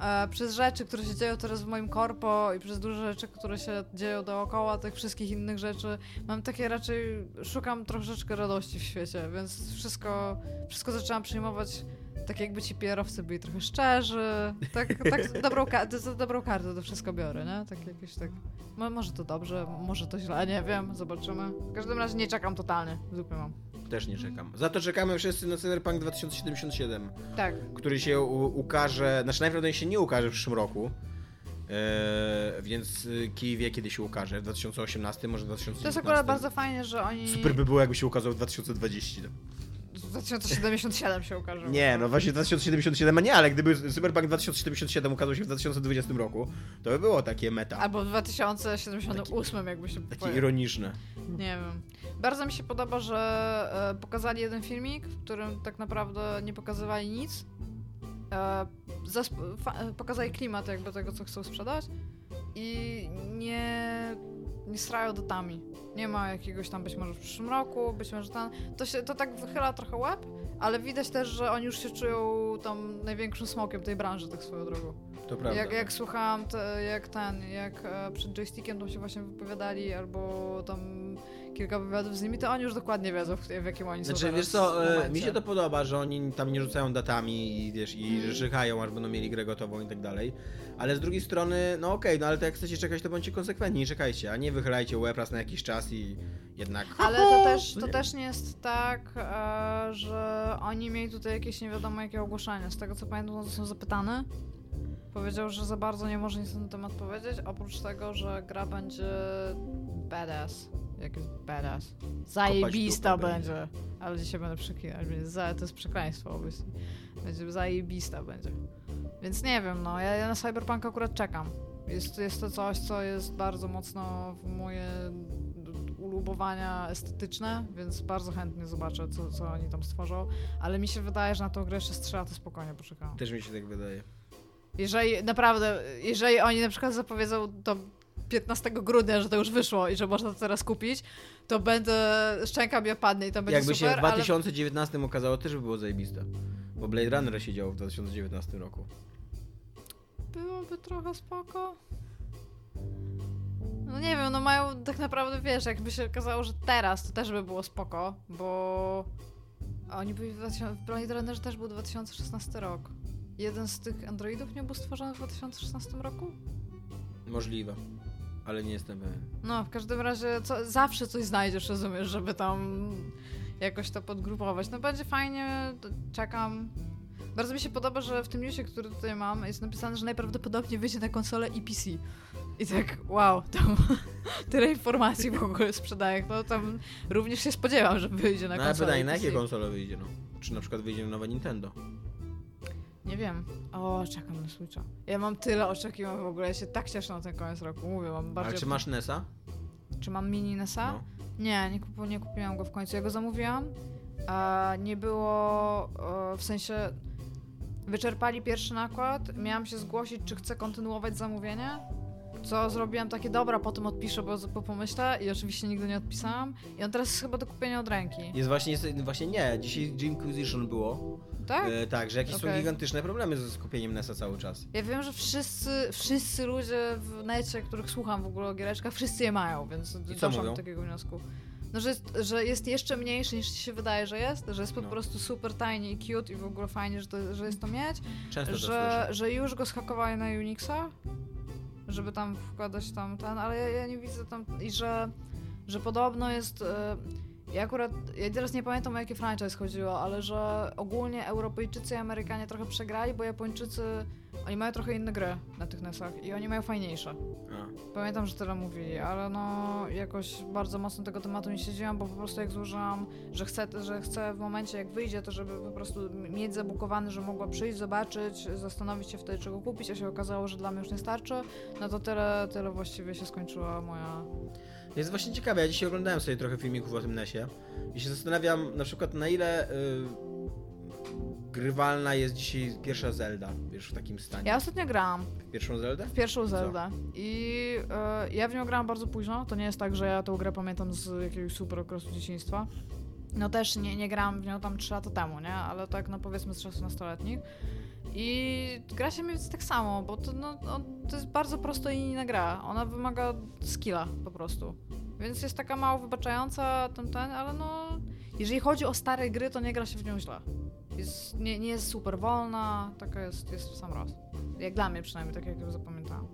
S2: e, przez rzeczy, które się dzieją teraz w moim korpo i przez duże rzeczy, które się dzieją dookoła tych wszystkich innych rzeczy, mam takie raczej, szukam troszeczkę radości w świecie, więc wszystko, wszystko zaczęłam przyjmować tak jakby ci PR-owcy byli trochę szczerzy, tak, tak dobrą, ka- to, to dobrą kartę to wszystko biorę, nie? Tak jakieś tak, mo- może to dobrze, może to źle, nie wiem, zobaczymy. W każdym razie nie czekam totalnie, zupy mam.
S3: Też nie czekam. Za to czekamy wszyscy na Cyberpunk 2077,
S2: Tak,
S3: który się ukaże, znaczy najprawdopodobniej się nie ukaże w przyszłym roku. Eee, więc y, kij wie kiedy się ukaże, w 2018, może w 2019.
S2: to jest akurat bardzo fajnie, że oni...
S3: Super by było jakby się ukazał w 2020.
S2: W 2077 się ukaże.
S3: Nie, no właśnie 2077, a nie, ale gdyby Cyberpunk 2077 ukazał się w 2020 roku, to by było takie meta.
S2: Albo w 2078 jakby się...
S3: Takie ironiczne.
S2: Nie wiem. Bardzo mi się podoba, że e, pokazali jeden filmik, w którym tak naprawdę nie pokazywali nic. E, e, pokazali klimat jakby tego, co chcą sprzedać i nie, nie srają datami. Nie ma jakiegoś tam być może w przyszłym roku, być może tam... To, się, to tak wychyla trochę łeb, ale widać też, że oni już się czują tam największym smokiem tej branży, tak swoją drogą.
S3: To prawda.
S2: Jak, jak słuchałam, te, jak ten, jak e, przed joystickiem tam się właśnie wypowiadali, albo tam kilka wywiadów z nimi, to oni już dokładnie wiedzą, w, w jakim oni są
S3: Znaczy,
S2: teraz
S3: wiesz co, e, mi się to podoba, że oni tam nie rzucają datami i wiesz, i
S2: Mm.
S3: rzekają, aż będą mieli grę gotową i tak dalej. Ale z drugiej strony, no okej, no ale to jak chcecie czekać, to bądźcie konsekwentni i czekajcie, a nie wychylajcie łeb raz na jakiś czas i jednak...
S2: Ale to też, to
S3: nie.
S2: też nie jest tak, e, że oni mieli tutaj jakieś nie wiadomo jakie ogłoszenia. Z tego co pamiętam, no to są zapytany. Powiedział, że za bardzo nie może nic na ten temat powiedzieć, oprócz tego, że gra będzie badass. Jak jest badass? Zajebista
S3: dupę
S2: będzie. Ale dzisiaj będę przeklinać, będzie za, to jest przekleństwo obecnie. Będzie zajebista będzie. Więc nie wiem, no, ja, ja na Cyberpunk akurat czekam. Jest, jest to coś, co jest bardzo mocno w moje ulubowania estetyczne, więc bardzo chętnie zobaczę, co, co oni tam stworzą. Ale mi się wydaje, że na tą grę jeszcze 3 lata spokojnie poczekam.
S3: Też mi się tak wydaje.
S2: Jeżeli naprawdę, jeżeli oni na przykład zapowiedzą to 15 grudnia, że to już wyszło i że można to teraz kupić, to będę, szczęka mi opadnie i to będzie
S3: Jakby
S2: super,
S3: się w 2019 okazało, też by było zajebiste. Bo Blade Runner się działo w 2019 roku.
S2: ale byłoby trochę spoko. No nie wiem, no mają tak naprawdę, wiesz, jakby się okazało, że teraz to też by było spoko, bo oni byli w, 2000, w Blade Runnerze też był 2016 rok. Jeden z tych androidów nie był stworzony w 2016 roku?
S3: Możliwe. Ale nie jestem pewien.
S2: No, w każdym razie co, zawsze coś znajdziesz, rozumiesz, żeby tam jakoś to podgrupować. No będzie fajnie, czekam. Bardzo mi się podoba, że w tym newsie, który tutaj mam, jest napisane, że najprawdopodobniej wyjdzie na konsolę i PC. I tak, wow, tam tyle informacji w ogóle sprzedaję. No tam również się spodziewam, że wyjdzie na
S3: No ale
S2: konsolę
S3: pytanie,
S2: i
S3: na
S2: PC.
S3: jakie konsole wyjdzie, no? Czy na przykład wyjdzie nowe Nintendo?
S2: Nie wiem. O, czekam na Switcha. Ja mam tyle oczekiwań w ogóle, ja się tak cieszę na ten koniec roku. Mówię, mam bardziej...
S3: Ale czy masz NESa?
S2: Czy mam mini NESa?
S3: No.
S2: Nie, nie, kupu, nie kupiłam go w końcu. Ja go zamówiłam, a nie było e, w sensie. Wyczerpali pierwszy nakład. Miałam się zgłosić, czy chcę kontynuować zamówienie. Co zrobiłam takie, dobra, potem odpiszę, bo, bo pomyślę. I oczywiście nigdy nie odpisałam. I on teraz jest chyba do kupienia od ręki.
S3: Jest właśnie, jest, właśnie nie. Dzisiaj Jimquisition było.
S2: Tak?
S3: E, tak, że jakieś są
S2: Okej.
S3: gigantyczne problemy ze skupieniem NESa cały czas.
S2: Ja wiem, że wszyscy, wszyscy ludzie w necie, których słucham w ogóle o giereczkach, wszyscy je mają, więc doszłam do takiego wniosku. No, że jest, że jest jeszcze mniejszy niż ci się wydaje, że jest, że jest po
S3: No.
S2: prostu super tiny i cute i w ogóle fajnie, że, to, że jest to mieć,
S3: Często to
S2: że, że już go schakowali na Unixa, żeby tam wkładać tam ten, ale ja, ja nie widzę tam i że, że podobno jest... e, Ja akurat, ja teraz nie pamiętam o jaki franchise chodziło, ale że ogólnie Europejczycy i Amerykanie trochę przegrali, bo Japończycy, oni mają trochę inne gry na tych NESach i oni mają fajniejsze.
S3: A.
S2: Pamiętam, że tyle mówili, ale no jakoś bardzo mocno tego tematu nie siedziałam, bo po prostu jak złożyłam, że chcę, że chcę w momencie jak wyjdzie, to żeby po prostu mieć zabukowany, że mogła przyjść, zobaczyć, zastanowić się wtedy czego kupić, a się okazało, że dla mnie już nie starczy, no to tyle, tyle właściwie się skończyła moja...
S3: Jest właśnie ciekawe, ja dzisiaj oglądałem sobie trochę filmików o tym NESie i się zastanawiam na przykład na ile y, grywalna jest dzisiaj pierwsza Zelda, wiesz, w takim stanie.
S2: Ja ostatnio grałam
S3: Pierwszą Zeldę?
S2: w pierwszą? Zeldę i e, ja w nią grałam bardzo późno, to nie jest tak, że ja tą grę pamiętam z jakiegoś super okresu dzieciństwa. No też nie, nie grałam w nią tam 3 lata temu, nie? Ale tak no powiedzmy z czasu nastoletnich. I gra się więcej tak samo, bo to, no, to jest bardzo prosto i inna gra. Ona wymaga skilla po prostu. Więc jest taka mało wybaczająca, ten, ten, ale no... Jeżeli chodzi o stare gry, to nie gra się w nią źle. Jest, nie, nie jest super wolna, taka jest, jest w sam raz. Jak dla mnie przynajmniej, tak jak ją zapamiętałam.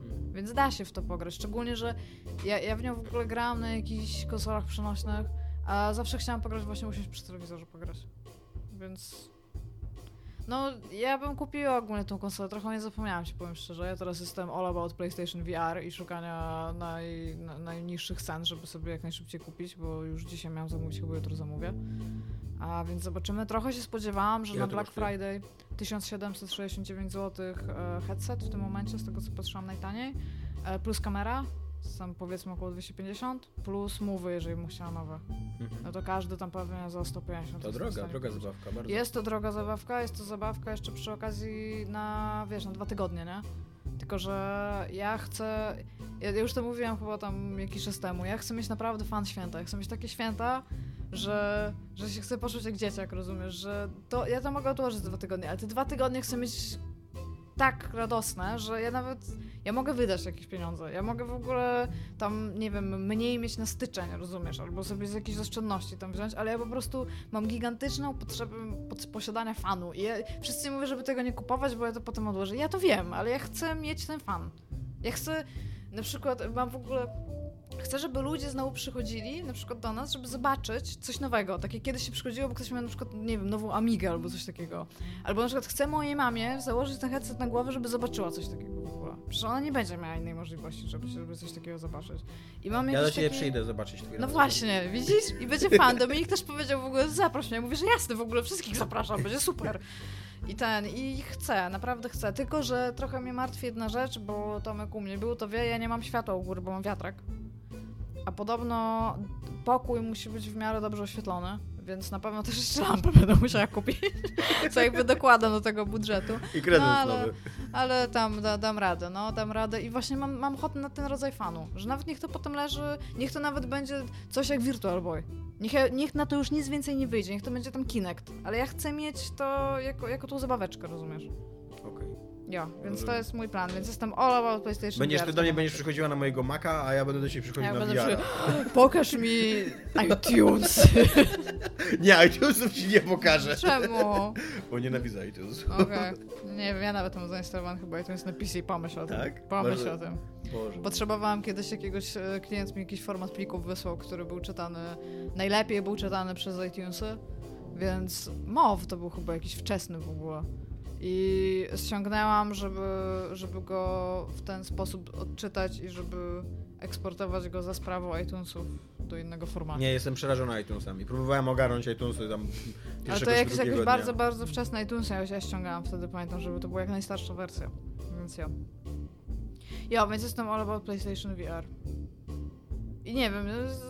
S3: Mm.
S2: Więc da się w to pograć. Szczególnie, że ja, ja w nią w ogóle grałam na jakichś konsolach przenośnych, a zawsze chciałam pograć właśnie usiąść przy telewizorze pograć. Więc. No, ja bym kupiła ogólnie tą konsolę, trochę nie zapomniałam ci, powiem szczerze. Ja teraz jestem all about PlayStation VR i szukania naj, na, najniższych cen, żeby sobie jak najszybciej kupić, bo już dzisiaj miałam zamówić, chyba jutro zamówię. A więc zobaczymy. Trochę się spodziewałam, że
S3: Ile
S2: na Black? Friday 1769 zł e, headset w tym momencie, z tego co patrzyłam najtaniej, e, plus kamera, tam powiedzmy około 250, plus mowy, jeżeli bym chciała nowe.
S3: Mhm.
S2: No to każdy tam pewnie za 150.
S3: To droga, droga
S2: kupić.
S3: zabawka, bardzo.
S2: Jest to droga zabawka, jest to zabawka jeszcze przy okazji na, wiesz, na dwa tygodnie, nie? Tylko, że ja chcę, ja ja już to mówiłam chyba tam jakiś czas temu, ja chcę mieć naprawdę fan święta, ja chcę mieć takie święta, że, że się chcę poczuć jak dzieciak, rozumiesz, że to, ja to mogę odłożyć dwa tygodnie, ale te dwa tygodnie chcę mieć tak radosne, że ja nawet, ja mogę wydać jakieś pieniądze, ja mogę w ogóle tam, nie wiem, mniej mieć na styczeń, rozumiesz, albo sobie z jakiejś oszczędności tam wziąć, ale ja po prostu mam gigantyczną potrzebę posiadania fanu i ja, wszyscy mówią, żeby tego nie kupować, bo ja to potem odłożę. Ja to wiem, ale ja chcę mieć ten fan. Ja chcę, na przykład, mam w ogóle Chcę, żeby ludzie znowu przychodzili, na przykład do nas, żeby zobaczyć coś nowego. Tak jak kiedyś się przychodziło, bo ktoś miał na przykład, nie wiem, nową Amigę albo coś takiego. Albo na przykład chcę mojej mamie założyć ten headset na głowę, żeby zobaczyła coś takiego w ogóle. Przecież ona nie będzie miała innej możliwości, żeby, żeby coś takiego zobaczyć.
S3: I mam ja do ciebie taki... przyjdę zobaczyć
S2: No właśnie, widzisz? I będzie fan. Dominik też powiedział w ogóle, zaproś mnie. Mówię, że jasne, w ogóle wszystkich zapraszam, będzie super. I ten, i chcę, naprawdę chcę. Tylko, że trochę mnie martwi jedna rzecz, bo Tomek u mnie był, to wie, ja nie mam światła u góry, bo mam wiatrak. A podobno pokój musi być w miarę dobrze oświetlony, więc na pewno też jeszcze lampę będę musiała kupić, co jakby dokładam do tego budżetu.
S3: I kredyt
S2: no,
S3: ale, nowy.
S2: Ale tam da, dam radę, no, dam radę i właśnie mam, mam ochotę na ten rodzaj fanu, że nawet niech to potem leży, niech to nawet będzie coś jak Virtual Boy. Niech, niech na to już nic więcej nie wyjdzie, niech to będzie tam Kinect, ale ja chcę mieć to jako, jako tą zabaweczkę, rozumiesz? Ja, więc to jest mój plan, więc jestem all about PlayStation
S3: Będziesz ty do mnie będziesz przychodziła na mojego Maca, a ja będę do ciebie przychodził ja na VR. Przy...
S2: Pokaż mi iTunes.
S3: nie, iTunesów ci nie pokażę.
S2: Czemu?
S3: Bo nienawidzę iTunes.
S2: Okej. Nie wiem, ja nawet mam zainstalowany chyba iTunes na PC, pomyśl o tym. Tak? Pomyśl Boże. o tym. Boże. Potrzebowałam kiedyś jakiegoś, e, klient mi jakiś format plików wysłał, który był czytany, najlepiej był czytany przez iTunesy, więc MOW to był chyba jakiś wczesny w ogóle. I ściągnęłam, żeby, żeby go w ten sposób odczytać i żeby eksportować go za sprawą iTunesów do innego formatu.
S3: Nie, jestem przerażony iTunesami. Próbowałem ogarnąć iTunesy tam
S2: Ale to jakieś, jakieś bardzo, bardzo wczesne iTunesy ja ściągałam wtedy, pamiętam, żeby to była jak najstarsza wersja. Więc ja. Ja, więc jestem all about PlayStation VR. I nie wiem,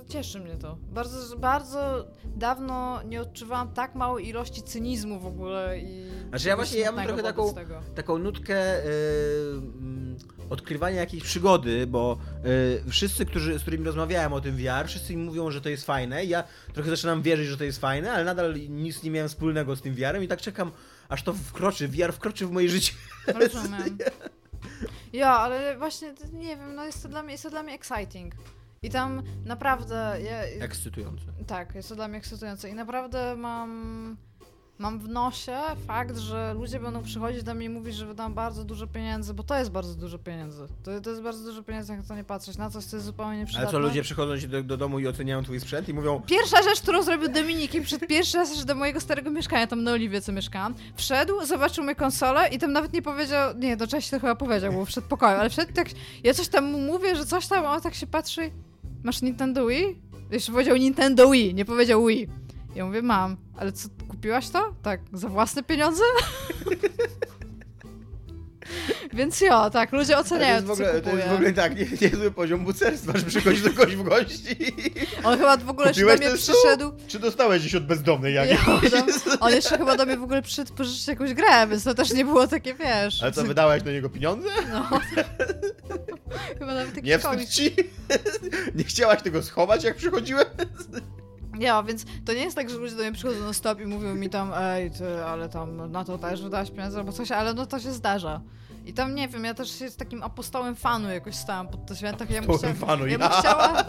S2: cieszy mnie to. Bardzo, bardzo dawno nie odczuwałam tak małej ilości cynizmu w ogóle i.
S3: Znaczy ja właśnie ja mam trochę taką, taką nutkę yy, odkrywania jakiejś przygody, bo yy, wszyscy, którzy, z którymi rozmawiałem o tym VR, wszyscy mi mówią, że to jest fajne. Ja trochę zaczynam wierzyć, że to jest fajne, ale nadal nic nie miałem wspólnego z tym VR-em i tak czekam, aż to wkroczy, VR wkroczy w moje życie.
S2: Rozumiem. Ja, ale właśnie nie wiem, no jest to dla mnie, jest to dla mnie exciting. I tam naprawdę. Ja,
S3: Ekscytujące.
S2: Tak, jest to dla mnie ekscytujące. I naprawdę mam. Mam w nosie fakt, że ludzie będą przychodzić do mnie i mówić, że wydam bardzo dużo pieniędzy, bo to jest bardzo dużo pieniędzy. To, to jest bardzo dużo pieniędzy, jak to nie patrzeć, na coś, co jest zupełnie nieprzydatne.
S3: Ale co, ludzie przychodzą do, do domu i oceniają twój sprzęt i mówią...
S2: Pierwsza rzecz, którą zrobił Dominik i przed pierwszy raz do mojego starego mieszkania, tam na Oliwie, co mieszkałam, wszedł, zobaczył moją konsolę i tam nawet nie powiedział, nie, do czegoś to chyba powiedział, bo wszedł pokoju, ale wszedł tak, ja coś tam mu mówię, że coś tam, on tak się patrzy masz Nintendo Wii? Jeszcze powiedział Nintendo Wii, nie powiedział Wii. Ja mówię, mam, ale co, kupiłaś to? Tak, za własne pieniądze? Więc jo, tak, ludzie oceniają, to jest w ogóle,
S3: To jest w ogóle tak, nie, niezły poziom bucerstwa, że przychodzisz do kogoś w gości.
S2: On chyba w ogóle Kupiłeś jeszcze do mnie przyszedł.
S3: Czy dostałeś gdzieś od bezdomnej jakiejś?
S2: on jeszcze chyba do mnie w ogóle przyszedł pożyczyć jakąś grę, więc to też nie było takie, wiesz.
S3: Ale co, wydałeś do niego pieniądze? No.
S2: chyba nawet taki
S3: Nie wstyd ci? nie chciałaś tego schować, jak przychodziłem?
S2: Ja, więc to nie jest tak, że ludzie do mnie przychodzą na stop i mówią mi tam, ej, ty, ale tam na to też wydałaś pieniądze albo coś, ale no to się zdarza. I tam nie wiem, ja też się z takim apostołem fanu jakoś stałam pod te święta. Ja bym chciała,
S3: fanu,
S2: ja bym chciała,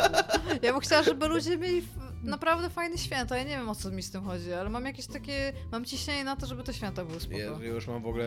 S2: ja bym chciała, żeby ludzie mieli naprawdę fajne święta. Ja nie wiem o co mi z tym chodzi, ale mam jakieś takie, mam ciśnienie na to, żeby te święta były spoko.
S3: Jezu, już mam w ogóle...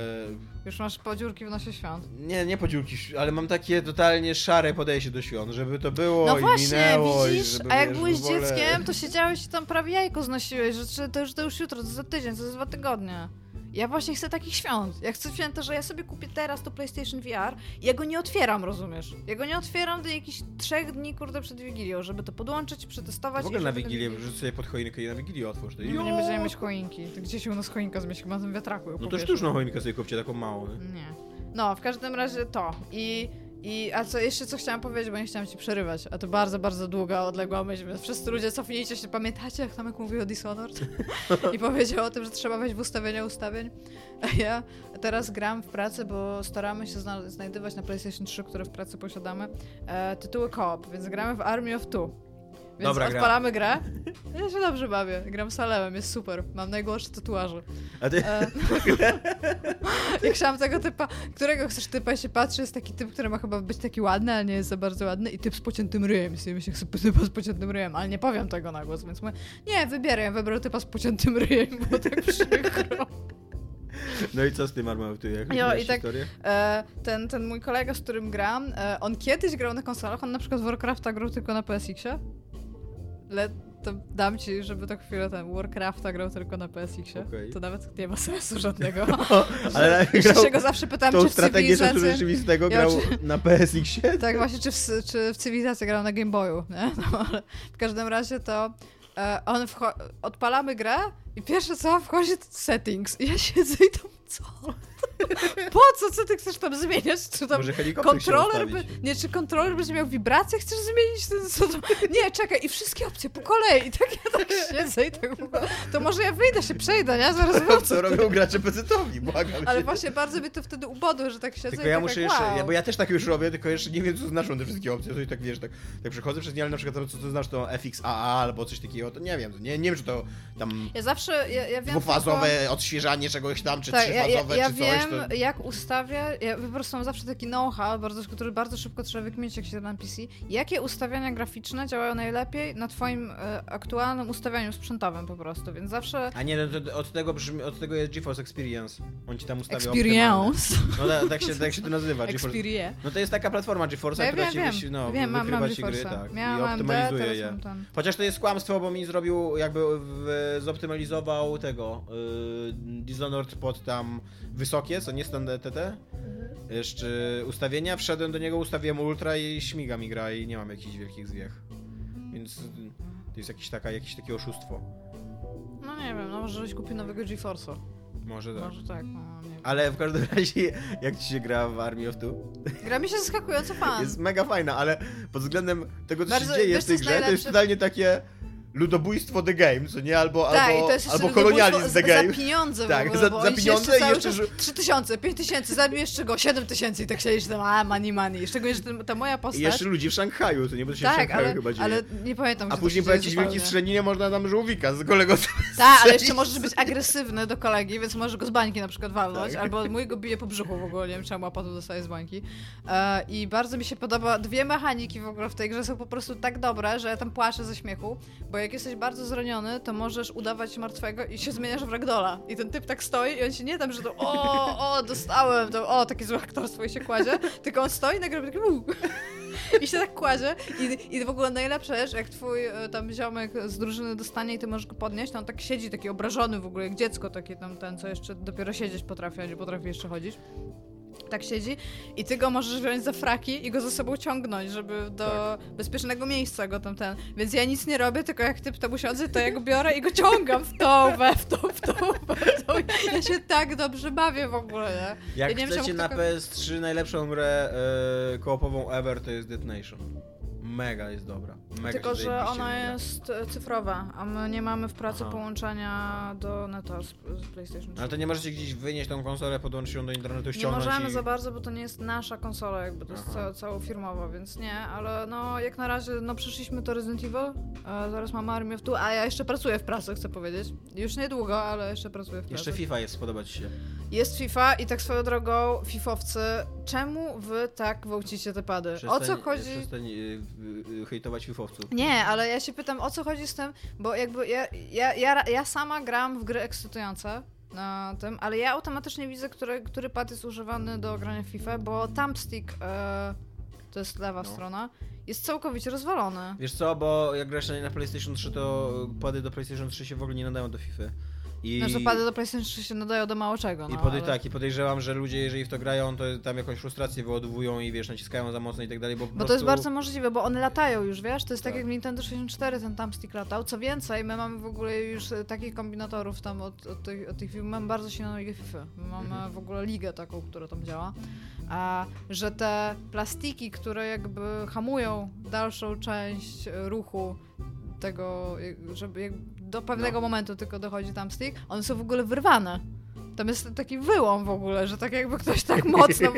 S2: Już masz podziurki w nosie świąt.
S3: Nie, nie podziurki, ale mam takie totalnie szare podejście do świąt, żeby to było
S2: no
S3: i
S2: właśnie,
S3: minęło.
S2: Widzisz,
S3: żeby,
S2: a jak byłeś ogóle... dzieckiem, to siedziałeś i tam prawie jajko znosiłeś, że to już, to już jutro, to za tydzień, to za dwa tygodnie. Ja właśnie chcę takich świąt. Ja chcę święta, że ja sobie kupię teraz to PlayStation VR i ja go nie otwieram, rozumiesz? Ja go nie otwieram do jakichś trzech dni, kurde, przed Wigilią, żeby to podłączyć, przetestować.
S3: W ogóle na Wigilię, wrzuć sobie pod choinkę i na Wigilię otwórz. To
S2: nie, nie będziemy mieć choinki. To gdzie się u nas choinka zmieści? Chyba na tym wiatraku.
S3: No to sztuczną choinkę sobie kupcie, taką małą.
S2: Nie. No, w każdym razie to. I i, a co jeszcze co chciałam powiedzieć, bo nie chciałam ci przerywać, a to bardzo, bardzo długa, odległa myśl, więc wszyscy ludzie cofnijcie się, pamiętacie jak Tomek mówił o Dishonored? I powiedział o tym, że trzeba wejść w ustawienia ustawień. A ja teraz gram w pracy, bo staramy się zna znajdywać na PlayStation 3, które w pracy posiadamy, e, tytuły co-op, więc gramy w Army of Two. Więc
S3: Dobra gra.
S2: odpalamy grę. Ja się dobrze bawię. Gram Salemem, jest super. Mam najgorsze tatuaże.
S3: A ty...
S2: E, jak chciałam tego typa, którego chcesz typa, się patrzy, jest taki typ, który ma chyba być taki ładny, ale nie jest za bardzo ładny i typ z pociętym ryjem. I myślę, chcę typa z pociętym ryjem, ale nie powiem tego na głos, więc mówię, nie, wybierę, ja wybrał typa z pociętym ryjem, bo tak przykro.
S3: No i co z tym Armautu? Jak
S2: Jo, i tak-? E, ten, ten mój kolega, z którym gram, e, on kiedyś grał na konsolach, on na przykład Warcrafta grał tylko na PSX-ie. Le, to dam ci, żeby tak chwilę ten Warcrafta grał tylko na PSX-ie.
S3: Okej.
S2: To nawet nie ma sensu żadnego.
S3: Ale
S2: Jeszcze
S3: grał
S2: się go zawsze pytam,
S3: tą
S2: czy w
S3: strategię
S2: cywilizacji...
S3: rzeczywistego
S2: Ja
S3: grał
S2: oczy-
S3: na PSX-ie?
S2: Tak, właśnie, czy w, czy w cywilizacji grał na Game Boyu, nie? No, ale w każdym razie to e, on odpalamy grę i pierwsze co, wchodzi to settings i ja siedzę i tam, co? Po co? Co ty chcesz tam zmieniać? Czy tam
S3: Może
S2: kontroler by, nie, czy kontroler będzie miał wibracje? Chcesz zmienić ten, co to? Nie, czekaj, i wszystkie opcje po kolei. I tak ja tak siedzę i tak to może ja wyjdę się, przejdę, nie? Zaraz
S3: To
S2: wrócę.
S3: co robią gracze pecetowi, błagam
S2: Ale
S3: cię.
S2: właśnie bardzo mnie to wtedy ubodło, że tak siedzę
S3: Tylko
S2: i
S3: ja
S2: tak
S3: muszę
S2: jak,
S3: jeszcze,
S2: wow.
S3: ja, bo ja też tak już robię, tylko jeszcze nie wiem, co znaczą te wszystkie opcje, to i tak wiesz, tak, tak przechodzę przez nie, ale na przykład co to znasz, to FXAA albo coś takiego, to nie wiem, nie, nie wiem, czy to tam
S2: Ja zawsze, ja, ja wiem
S3: dwufazowe odświeżanie czegoś tam, czy
S2: Tak, ja, ja,
S3: trzyfazowe,
S2: ja
S3: czy
S2: wiem,
S3: coś, to...
S2: jak ustawia, ja po prostu mam zawsze taki know-how, bardzo, który bardzo szybko trzeba wykminić, jak się na PC. Jakie ustawiania graficzne działają najlepiej na twoim e, aktualnym ustawianiu sprzętowym po prostu, więc zawsze
S3: A nie, no to od tego brzmi, od tego jest GeForce Experience. On ci tam ustawia
S2: experience.
S3: No tak, tak, się, tak się to nazywa, GeForce.
S2: Experience.
S3: No to jest taka platforma GeForce'a,
S2: Ja
S3: która
S2: wiem,
S3: ci
S2: wiem,
S3: no,
S2: wiem, mam,
S3: wykrywa
S2: mam
S3: ci gry, tak,
S2: Miałam
S3: i
S2: AMD,
S3: optymalizuje
S2: teraz
S3: je. Chociaż to jest kłamstwo, bo mi zrobił, jakby w, zoptymalizował tego yy, Dishonored pod tam wysokie, co nie stan TT. Jeszcze ustawienia, wszedłem do niego, ustawiłem ultra i śmiga mi gra i nie mam jakichś wielkich zwiech. Więc to jest jakieś, taka, jakieś takie oszustwo.
S2: No nie wiem, no może żebyś kupił nowego GeForce'a.
S3: Może tak.
S2: Może tak, no.
S3: Ale w każdym razie, jak ci się gra w Army of Two?
S2: Gra mi się zaskakująco fan.
S3: Jest mega fajna, ale pod względem tego, co
S2: Bardzo-
S3: się dzieje w tej
S2: jest
S3: grze, to jest totalnie takie ludobójstwo The Game, co nie? Albo,
S2: Tak,
S3: albo,
S2: jeszcze
S3: albo kolonializm The Game.
S2: Za pieniądze
S3: Tak,
S2: w ogóle,
S3: za-
S2: bo
S3: za pieniądze
S2: jeszcze
S3: i jeszcze, że-
S2: 3 tysiące, 5 tysięcy, zabijesz go, 7 tysięcy i tak siedzisz tam, a money, money. Szczególnie, że ta moja postać...
S3: I jeszcze ludzi w Szanghaju, to nie, bo to się w
S2: tak,
S3: Szanghaju
S2: ale,
S3: chyba dzieje.
S2: ale nie pamiętam,
S3: A później po jakiejś wielkiej strzelinie można tam żółwika z kolego
S2: Tak, ale jeszcze możesz być agresywny do kolegi, więc możesz go z bańki na przykład walnąć,
S3: Tak.
S2: albo mój go bije po brzuchu w ogóle, nie wiem czemu, a potem dostaje z bańki. E, I bardzo mi się podoba, dwie mechaniki w ogóle w tej grze są po prostu tak dobre, że ja tam płaczę ze śmiechu, bo jak jesteś bardzo zraniony, to możesz udawać martwego i się zmieniasz w ragdola. I ten typ tak stoi i on się nie tam, że to o, o, dostałem, to o, takie złe aktorstwo i się kładzie, tylko on stoi i nagle taki "Uu". I się tak kładzie i, i w ogóle najlepsze jest, jak twój e, tam ziomek z drużyny dostanie i ty możesz go podnieść, to on tak siedzi taki obrażony w ogóle, jak dziecko takie tam ten, co jeszcze dopiero siedzieć potrafi, a nie potrafi jeszcze chodzić. Tak siedzi i ty go możesz wziąć za fraki i go za sobą ciągnąć, żeby do bezpiecznego miejsca go tam ten. Więc ja nic nie robię, tylko jak typ tam usiądzie, to ja go biorę i go ciągam w tą, we, w tą, w tą, w tą. Ja się tak dobrze bawię w ogóle, nie?
S3: Jak
S2: Ja nie wiem,
S3: chcecie
S2: czemu
S3: na
S2: tylko-
S3: PS3 najlepszą grę e, koopową ever, to jest Dead Nation. Mega jest dobra. Mega
S2: Tylko, że ona
S3: gra.
S2: jest e, cyfrowa, a my nie mamy w pracy
S3: Aha.
S2: połączenia do neta z, z PlayStation 3.
S3: Ale to nie możecie gdzieś wynieść tą konsolę, podłączyć ją do internetu,
S2: Nie
S3: ściągnąć
S2: możemy
S3: i...
S2: za bardzo, bo to nie jest nasza konsola, jakby to jest
S3: Aha.
S2: ca całofirmowa, więc nie, ale no jak na razie, no przyszliśmy to Resident Evil, e, zaraz mamy Army of Two, a ja jeszcze pracuję w pracy, chcę powiedzieć. Już niedługo, ale jeszcze pracuję w pracy.
S3: Jeszcze FIFA jest, spodoba ci się.
S2: Jest FIFA i tak swoją drogą, fifowcy, czemu wy tak gwałcicie te pady? o co
S3: Przestań-
S2: chodzi?
S3: Przestań y, hejtować fifowców.
S2: Nie, ale ja się pytam, o co chodzi z tym, bo jakby ja, ja, ja, ja sama gram w gry ekscytujące na tym, ale ja automatycznie widzę, który, który pad jest używany do grania w FIFA, bo thumbstick, e, to jest lewa
S3: No.
S2: strona, jest całkowicie rozwalony.
S3: Wiesz co, bo jak grasz na PlayStation 3, to pady do PlayStation 3 się w ogóle nie nadają do FIFA. I...
S2: Znaczy pady do PlayStation 3 się nadają do mało czego,
S3: I
S2: no,
S3: podej-
S2: ale...
S3: tak, i podejrzewam, że ludzie, jeżeli w to grają, to tam jakąś frustrację wyładowują i wiesz, naciskają za mocno i tak dalej, bo
S2: Bo
S3: prostu...
S2: to jest bardzo możliwe, bo one latają już, wiesz? To jest tak,
S3: Tak.
S2: jak Nintendo 64 ten thumbstick latał. Co więcej, my mamy w ogóle już e, takich kombinatorów tam od, od, tych, od tych firm. Mamy bardzo silną ligę FIFA. My mamy
S3: Mhm.
S2: w ogóle ligę taką, która tam działa. A że te plastiki, które jakby hamują dalszą część ruchu tego, żeby do pewnego
S3: No.
S2: momentu tylko dochodzi thumbstick, one są w ogóle wyrwane. Tam jest taki wyłom w ogóle, że tak jakby ktoś tak mocno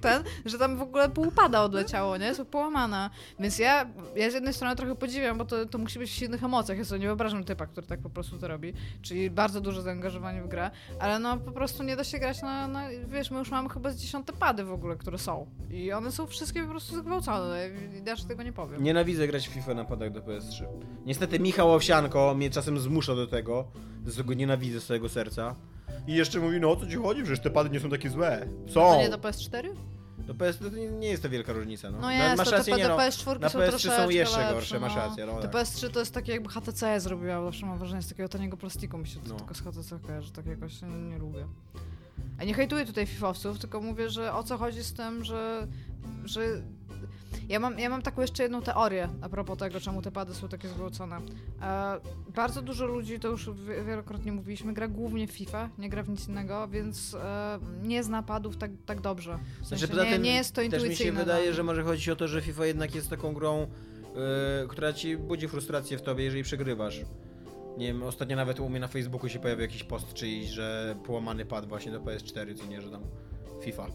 S2: ten, że tam w ogóle pół pada odleciało, nie? Jest połamana. Więc ja, ja z jednej strony trochę podziwiam, bo to, to musi być w silnych emocjach. Ja sobie nie wyobrażam typa, który tak po prostu to robi. Czyli bardzo duże zaangażowanie w grę, ale no po prostu nie da się grać na, na wiesz, my już mamy chyba z dziesiąte pady w ogóle, które są. I one są wszystkie po prostu zgwałcone. I też tego nie powiem.
S3: Nienawidzę grać w FIFA na padach do PS3. Niestety Michał Owsianko mnie czasem zmusza do tego, z go nienawidzę całego serca. I jeszcze mówi, no o co ci chodzi, że te pady nie są takie złe. Są!
S2: To nie do PS4?
S3: Do PS to nie, nie jest to wielka różnica, no.
S2: No jest,
S3: masz
S2: to
S3: rację,
S2: te,
S3: nie no.
S2: PS4
S3: Na
S2: są
S3: PS3
S2: troszeczkę
S3: są jeszcze
S2: lepsze,
S3: gorsze, masz
S2: no.
S3: rację, no
S2: Te
S3: tak.
S2: PS3 to jest takie jakby HTC zrobiła, zawsze mam wrażenie z takiego taniego plastiku, mi się to
S3: No.
S2: tylko z HTC kojarzy, tak jakoś nie, nie lubię. A nie hejtuję tutaj fifowców, tylko mówię, że o co chodzi z tym, że, że ja mam, ja mam taką jeszcze jedną teorię a propos tego, czemu te pady są takie zgwałcone. E, bardzo dużo ludzi, to już wi- wielokrotnie mówiliśmy, gra głównie w FIFA, nie gra w nic innego, więc e, nie zna padów tak, tak dobrze. W sensie
S3: Znaczy,
S2: nie,
S3: tym
S2: nie jest to
S3: Też
S2: intuicyjne.
S3: mi się wydaje,
S2: mnie.
S3: że może chodzić o to, że FIFA jednak jest taką grą, yy, która ci budzi frustrację w tobie, jeżeli przegrywasz. Nie wiem, ostatnio nawet u mnie na Facebooku się pojawił jakiś post czyjś, że połamany pad właśnie do PS4, co nie, że tam FIFA.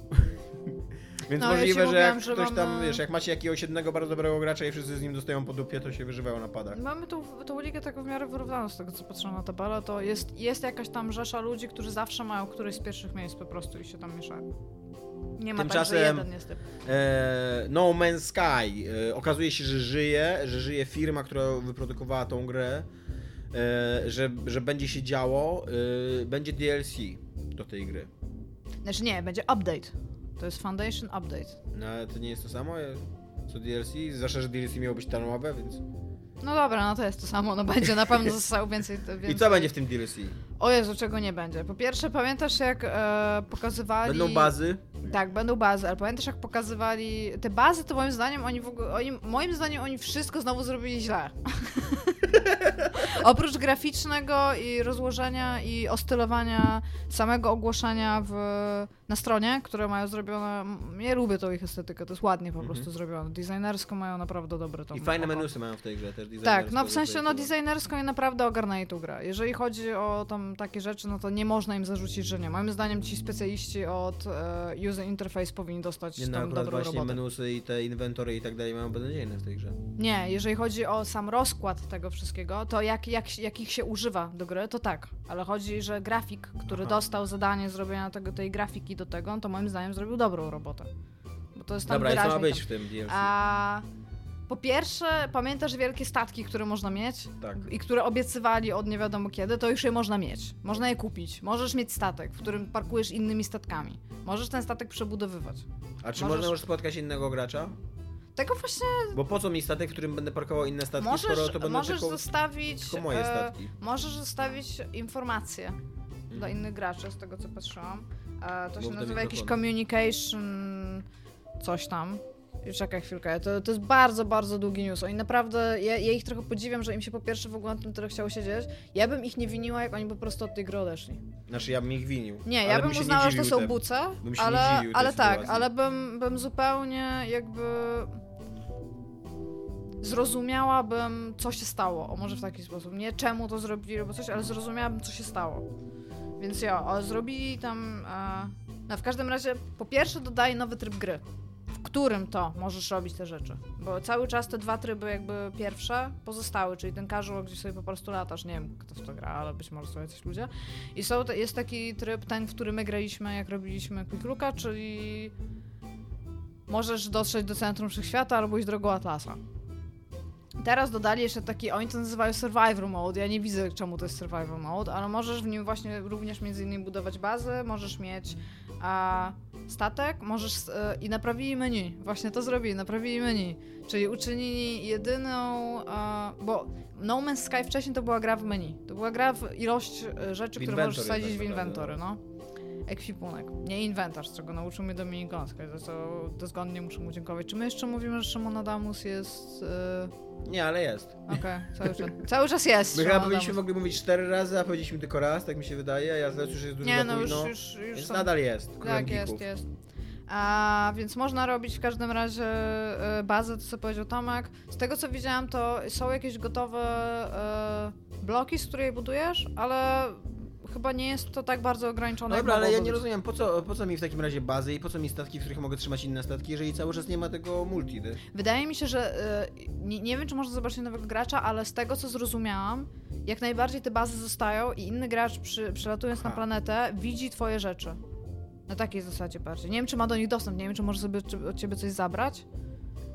S3: Więc
S2: No, ja
S3: możliwe, że
S2: mówiłam,
S3: jak
S2: że
S3: ktoś tam,
S2: mamy-
S3: wiesz, jak macie jakiegoś jednego bardzo dobrego gracza i wszyscy z nim dostają po dupie, to się wyżywają na padach.
S2: Mamy tą, tą ligę taką w miarę wyrównaną z tego, co patrzyłam na tabelę, to jest, jest jakaś tam rzesza ludzi, którzy zawsze mają któryś z pierwszych miejsc po prostu i się tam mieszają. Nie ma tak,
S3: Tymczasem-
S2: że jeden.
S3: E, no Man's Sky. E, okazuje się, że żyje, że żyje firma, która wyprodukowała tą grę, e, że, że będzie się działo, e, będzie DLC do tej gry.
S2: Znaczy nie, będzie update. To jest Foundation Update.
S3: No ale to nie jest to samo co DLC, zwłaszcza, że DLC miało być darmowe, więc...
S2: No dobra, no to jest to samo, no będzie na pewno zostało więcej. To,
S3: I
S2: więcej.
S3: co będzie w tym DLC?
S2: O Jezu, czego nie będzie. Po pierwsze, pamiętasz jak e, pokazywali...
S3: Będą bazy?
S2: Tak, będą bazy, ale pamiętasz jak pokazywali... Te bazy to moim zdaniem oni w ogóle... Oni, moim zdaniem oni wszystko znowu zrobili źle. Oprócz graficznego i rozłożenia i ostylowania samego ogłoszenia w, na stronie, które mają zrobione... Ja lubię tą ich estetykę, to jest ładnie po
S3: Mhm.
S2: prostu zrobione. Designersko mają naprawdę dobre to.
S3: I fajne
S2: oko.
S3: menusy mają w tej grze też.
S2: Tak, no w sensie no designersko i naprawdę ogarnęli tą grę. Jeżeli chodzi o tam takie rzeczy, no to nie można im zarzucić, że nie. Moim zdaniem ci specjaliści od e, user interface powinni dostać
S3: Nie, no
S2: tam dobrą
S3: właśnie
S2: robotę.
S3: menusy i te inwentory i tak dalej mają beznadziejne w tej grze.
S2: Nie, jeżeli chodzi o sam rozkład tego wszystkiego, to jak, jak, jak ich się używa do gry, to tak. Ale chodzi, że grafik, który
S3: Aha.
S2: dostał zadanie zrobienia tego, tej grafiki do tego, to moim zdaniem zrobił dobrą robotę. Bo to jest tam
S3: Dobra, i co ma być
S2: tam.
S3: w tym DLC?
S2: A po pierwsze, pamiętasz wielkie statki, które można mieć?
S3: Tak.
S2: I które obiecywali od nie wiadomo kiedy, to już je można mieć. Można je kupić. Możesz mieć statek, w którym parkujesz innymi statkami. Możesz ten statek przebudowywać.
S3: A czy
S2: możesz-
S3: można już spotkać innego gracza?
S2: Tego właśnie
S3: Bo po co mi statek, w którym będę parkował inne statki,
S2: możesz,
S3: skoro to będą
S2: możesz
S3: tylko,
S2: zostawić.
S3: tylko moje
S2: e,
S3: statki?
S2: Możesz zostawić informacje dla
S3: Mhm.
S2: innych graczy, z tego co patrzyłam. E, to się
S3: Mów do
S2: nazywa jakiś communication. coś tam. Czekaj chwilkę, to, to jest bardzo, bardzo długi news. Oni naprawdę, ja, ja ich trochę podziwiam, że im się po pierwsze w ogóle na tym tyle chciało siedzieć. Ja bym ich nie winiła, jak oni po prostu od tej gry odeszli.
S3: Znaczy ja bym ich winił.
S2: Nie, ja bym
S3: nie
S2: uznała, że to są buce,
S3: Bym
S2: ale, ale tak,
S3: sytuacji.
S2: ale bym, bym zupełnie jakby zrozumiałabym, co się stało. O, może w taki sposób. Nie czemu to zrobili albo coś, ale zrozumiałabym, co się stało. Więc ja, zrobili tam... E, no w każdym razie, po pierwsze dodaje nowy tryb gry, którym to możesz robić te rzeczy. Bo cały czas te dwa tryby jakby pierwsze pozostały, czyli ten casual, gdzie sobie po prostu latasz, nie wiem kto w to gra, ale być może są jacyś ludzie. I są, jest taki tryb, ten, w który my graliśmy, jak robiliśmy Quick Looka, czyli możesz dotrzeć do centrum wszechświata albo iść drogą Atlasa. Teraz dodali jeszcze taki, oni to nazywają Survivor Mode, ja nie widzę czemu to jest Survivor Mode, ale możesz w nim właśnie również między innymi budować bazę, możesz mieć a, statek, możesz e, i naprawili menu, właśnie to zrobili, naprawili menu, czyli uczynili jedyną, e, bo No Man's Sky wcześniej to była gra w menu, to była gra w ilość rzeczy, które możesz wsadzić w inwentory, no. Ekwipunek, nie inwentarz, czego nauczył mnie Dominik Gąska, za co dozgodnie muszę mu dziękować. Czy my jeszcze mówimy, że Szymon Adamus jest... e,
S3: Nie, ale jest.
S2: Okej, cały czas. Cały czas jest.
S3: My chyba powinniśmy mogli mówić cztery razy, a powiedzieliśmy tylko raz, tak mi się wydaje, a ja zlecę, że jest dużo
S2: Nie, no już,
S3: późno,
S2: już, już
S3: Więc
S2: są.
S3: nadal jest.
S2: Tak, jest, jest. A, więc można robić w każdym razie e, bazę, to co powiedział Tomek. Z tego co widziałam, to są jakieś gotowe e, bloki, z której budujesz, ale chyba nie jest to tak bardzo ograniczone.
S3: Dobra,
S2: jak
S3: ale ja nie rozumiem, po co, po co mi w takim razie bazy i po co mi statki, w których mogę trzymać inne statki, jeżeli cały czas nie ma tego multi, ty?
S2: Wydaje mi się, że e, nie, nie wiem, czy można zobaczyć nowego gracza, ale z tego, co zrozumiałam, jak najbardziej te bazy zostają i inny gracz przy, przylatując na
S3: Aha.
S2: planetę widzi twoje rzeczy. Na takiej zasadzie bardziej. Nie wiem, czy ma do nich dostęp, nie wiem, czy może sobie od ciebie coś zabrać,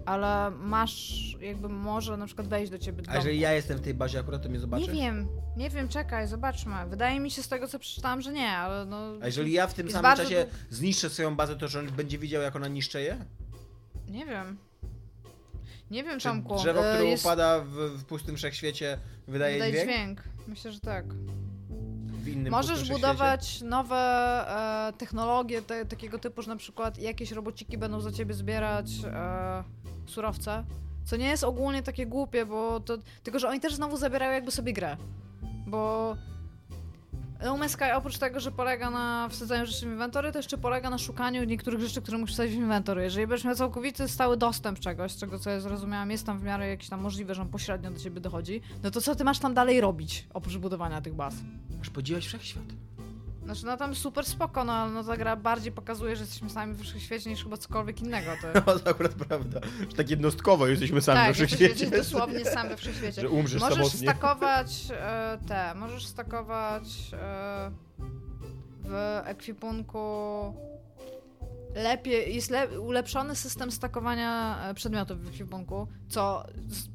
S2: ale masz, jakby może na przykład wejść do ciebie do
S3: A
S2: domu.
S3: jeżeli ja jestem w tej bazie akurat, to mnie zobaczy?
S2: Nie wiem, nie wiem, czekaj, zobaczmy. Wydaje mi się z tego, co przeczytałam, że nie, ale no...
S3: A jeżeli ja w tym samym
S2: bardzo
S3: czasie zniszczę swoją bazę, to że on będzie widział, jak ona niszczeje?
S2: Nie wiem. Nie wiem,
S3: Czy
S2: Tomku.
S3: drzewo,
S2: e,
S3: które
S2: jest-
S3: upada w, w pustym wszechświecie, wydaje,
S2: Wydaje
S3: dźwięk?
S2: dźwięk. Myślę, że tak.
S3: W innym
S2: Możesz budować nowe e, technologie te, takiego typu, że na przykład jakieś robociki będą za ciebie zbierać e, surowce. Co nie jest ogólnie takie głupie, bo to. Tylko, że oni też znowu zabierają jakby sobie grę. Bo. No oprócz tego, że polega na wsadzaniu rzeczy w inwentory, to jeszcze polega na szukaniu niektórych rzeczy, które musisz wsadzić w inwentory. Jeżeli będziesz miał całkowity stały dostęp czegoś, z czego co ja zrozumiałam, jest tam w miarę jakieś tam możliwe, że on pośrednio do ciebie dochodzi, no to co ty masz tam dalej robić, oprócz budowania tych baz?
S3: Aż podziwiać wszechświat.
S2: Znaczy, no tam super spoko, no, ale no ta gra bardziej pokazuje, że jesteśmy sami w wszechświecie niż chyba cokolwiek innego. To...
S3: No to akurat prawda, że tak jednostkowo jesteśmy sami
S2: tak,
S3: we wszechświecie.
S2: jesteśmy dosłownie sami we wszechświecie.
S3: Że umrzesz
S2: Możesz
S3: samotnie.
S2: stakować e, te, możesz stakować e, w ekwipunku lepiej, jest le, ulepszony system stakowania e, przedmiotów w ekwipunku, co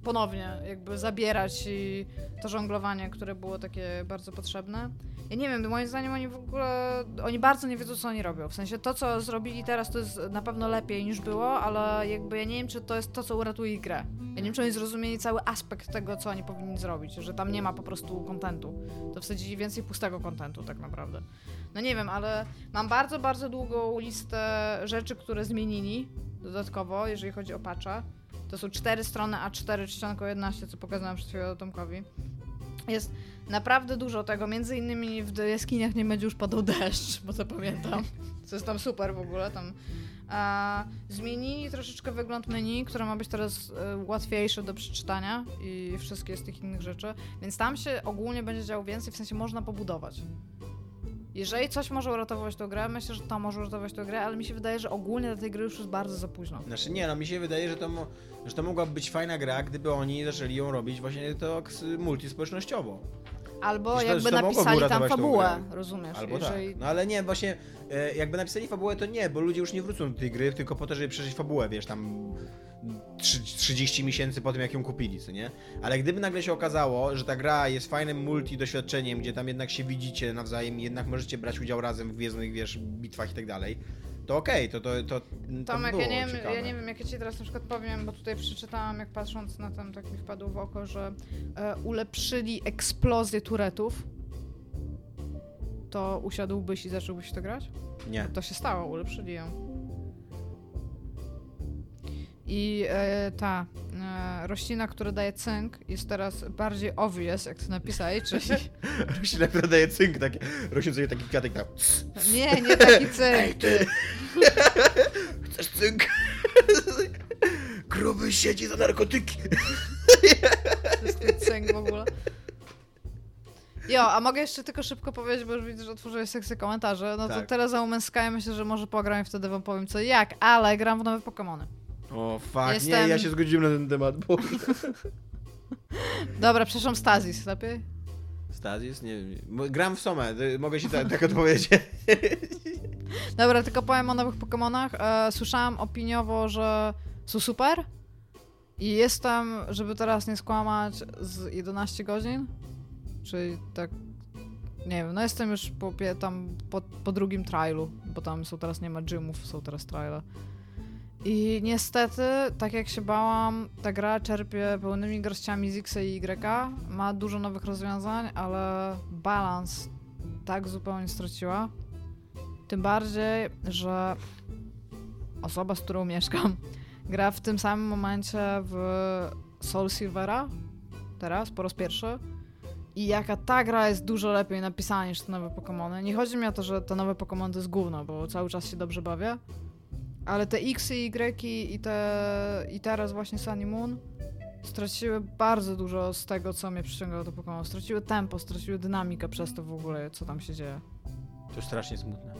S2: ponownie jakby zabiera ci to żonglowanie, które było takie bardzo potrzebne. Ja nie wiem, moim zdaniem oni w ogóle, oni bardzo nie wiedzą, co oni robią. W sensie to, co zrobili teraz, to jest na pewno lepiej niż było, ale jakby ja nie wiem, czy to jest to, co uratuje grę. Ja nie wiem, czy oni zrozumieli cały aspekt tego, co oni powinni zrobić, że tam nie ma po prostu kontentu. To wsadzili więcej pustego kontentu tak naprawdę. No nie wiem, ale mam bardzo, bardzo długą listę rzeczy, które zmienili dodatkowo, jeżeli chodzi o patcha. To są cztery strony A4 czcionką 11, co pokazałam przed chwilą Tomkowi. Jest naprawdę dużo tego, między innymi w jaskiniach nie będzie już padał deszcz, bo to pamiętam. Co jest tam super w ogóle, tam a, zmienili troszeczkę wygląd menu, które ma być teraz e, łatwiejsze do przeczytania i wszystkie z tych innych rzeczy, więc tam się ogólnie będzie działo więcej, w sensie można pobudować. Jeżeli coś może uratować tę grę, myślę, że to może uratować tę grę, ale mi się wydaje, że ogólnie do tej gry już jest bardzo za późno.
S3: Znaczy nie, no mi się wydaje, że to, że to mogłaby być fajna gra, gdyby oni zaczęli ją robić właśnie to ks- multi społecznościowo.
S2: Albo jakby napisali tam fabułę, rozumiesz?
S3: Albo
S2: jeżeli...
S3: tak. No ale nie, właśnie jakby napisali fabułę, to nie, bo ludzie już nie wrócą do tej gry tylko po to, żeby przeżyć fabułę, wiesz, tam trzy- 30 miesięcy po tym, jak ją kupili, co nie? Ale gdyby nagle się okazało, że ta gra jest fajnym multi doświadczeniem, gdzie tam jednak się widzicie nawzajem jednak możecie brać udział razem w gwiezdnych, wiesz, bitwach i tak dalej, to okej, to, to, to, to
S2: Tomek,
S3: było
S2: ja nie, wiem, ja nie wiem, jak ja ci teraz na przykład powiem, bo tutaj przeczytałam, jak patrząc na ten, tak mi wpadło w oko, że e, ulepszyli eksplozję turetów. To usiadłbyś i zacząłbyś to grać?
S3: Nie.
S2: To się stało, ulepszyli ją. I e, ta e, roślina, która daje cynk, jest teraz bardziej obvious, jak to napisałeś, czyli...
S3: Roślina, która daje cynk, takie, rośnie sobie taki kwiatek tak,
S2: Nie, nie taki cynk.
S3: Ej, ty! Chcesz cynk? Gruby siedzi za narkotyki.
S2: To jest ten cynk w ogóle. Jo, a mogę jeszcze tylko szybko powiedzieć, bo już widzę, że otworzyłeś sekcję komentarzy. No to
S3: Tak.
S2: teraz za Sky myślę, że może pogram i wtedy wam powiem co i jak, ale gram w nowe Pokémony.
S3: O, fuck,
S2: Jestem-
S3: nie, ja się zgodziłem na ten temat, bo...
S2: Dobra, przepraszam, Stazis, lepiej?
S3: Stazis? Nie wiem. Gram w Somę, y, mogę ci tak, tak odpowiedzieć.
S2: Dobra, tylko powiem o nowych Pokémonach. E, słyszałam opiniowo, że są super. I jestem, żeby teraz nie skłamać, z 11 godzin. Czyli tak. Nie wiem, no jestem już po, pie- tam po, po drugim trialu, bo tam są teraz nie ma gymów, są teraz triale. I niestety, tak jak się bałam, ta gra czerpie pełnymi garściami z X i Y, ma dużo nowych rozwiązań, ale balans tak zupełnie straciła. Tym bardziej, że osoba, z którą mieszkam, gra w tym samym momencie w Soul Silvera, teraz, po raz pierwszy. I jaka ta gra jest dużo lepiej napisana niż te nowe Pokémony. Nie chodzi mi o to, że te nowe Pokémony to jest gówno, bo cały czas się dobrze bawię. Ale te X i Y i te i teraz właśnie Sun i Moon straciły bardzo dużo z tego, co mnie przyciągało do Pokémon. Straciły tempo, straciły dynamikę przez to w ogóle, co tam się dzieje.
S3: To strasznie smutne.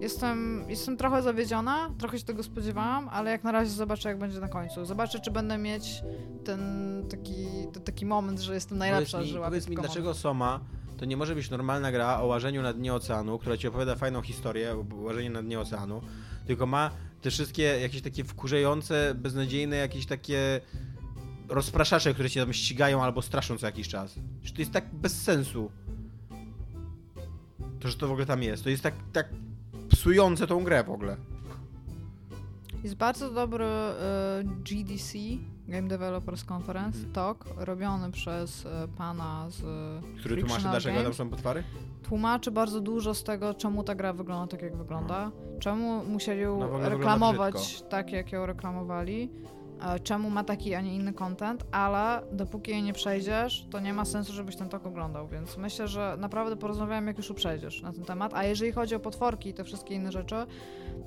S2: Jestem, jestem trochę zawiedziona, trochę się tego spodziewałam, ale jak na razie zobaczę, jak będzie na końcu. Zobaczę, czy będę mieć ten taki, ten taki moment, że jestem najlepsza,
S3: powiedz mi,
S2: że
S3: powiedz mi, dlaczego Soma to nie może być normalna gra o łażeniu na dnie oceanu, która ci opowiada fajną historię o łażeniu na dnie oceanu, tylko ma te wszystkie jakieś takie wkurzające, beznadziejne, jakieś takie rozpraszacze, które cię tam ścigają albo straszą co jakiś czas. Że to jest tak bez sensu. To, że to w ogóle tam jest. To jest tak, tak psujące tą grę w ogóle.
S2: Jest bardzo dobry e, GDC, Game Developers Conference,
S3: Mhm.
S2: talk, robiony przez e, pana z
S3: Który tłumaczy, dlaczego tam są potwary?
S2: tłumaczy bardzo dużo z tego, czemu ta gra wygląda tak, jak wygląda, czemu musieli ją
S3: No,
S2: reklamować tak, jak ją reklamowali, e, czemu ma taki, a nie inny content, ale dopóki jej nie przejdziesz, to nie ma sensu, żebyś ten tok oglądał, więc myślę, że naprawdę porozmawiamy, jak już przejdziesz na ten temat, a jeżeli chodzi o potworki i te wszystkie inne rzeczy,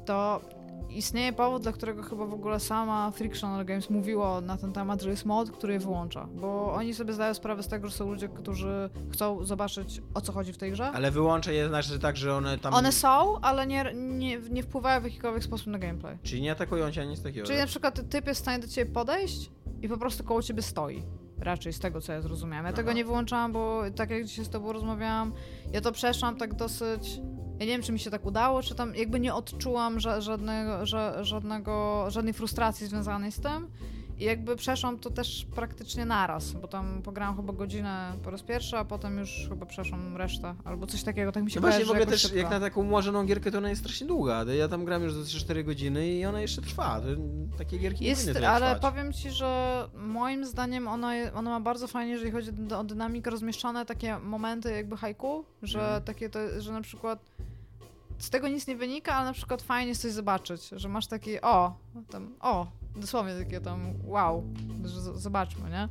S2: to istnieje powód, dla którego chyba w ogóle sama Frictional Games mówiło na ten temat, że jest mod, który je wyłącza, bo oni sobie zdają sprawę z tego, że są ludzie, którzy chcą zobaczyć, o co chodzi w tej grze,
S3: Ale wyłączę je znaczy tak, że one tam...
S2: one są, ale nie, nie, nie wpływają w jakikolwiek sposób na gameplay.
S3: Czyli nie atakują cię ani nic takiego.
S2: Czyli na
S3: tak?
S2: przykład typ jest w stanie do ciebie podejść i po prostu koło ciebie stoi. Raczej z tego, co ja zrozumiałam. Ja
S3: Aha.
S2: tego nie wyłączałam, bo tak jak dzisiaj z tobą rozmawiałam, ja to przeszłam tak dosyć... Ja nie wiem, czy mi się tak udało, czy tam jakby nie odczułam ża- żadnego, ża- żadnego, żadnej frustracji związanej z tym. I jakby przeszłam to też praktycznie naraz, bo tam pograłam chyba godzinę po raz pierwszy, a potem już chyba przeszłam resztę, albo coś takiego, tak mi się
S3: No właśnie, w ogóle też
S2: szybko.
S3: jak na taką ułożoną gierkę, to ona jest strasznie długa. Ja tam gram już za 3-4 godziny i ona jeszcze trwa. Takie gierki nie
S2: Jest,
S3: powinny tyle
S2: ale
S3: trwać.
S2: powiem ci, że moim zdaniem ona, ona ma bardzo fajnie, jeżeli chodzi o dynamikę, rozmieszczone takie momenty jakby haiku, że
S3: Mhm.
S2: takie to, że na przykład z tego nic nie wynika, ale na przykład fajnie jest coś zobaczyć, że masz taki o, tam o, dosłownie takie tam wow, że zobaczmy, nie?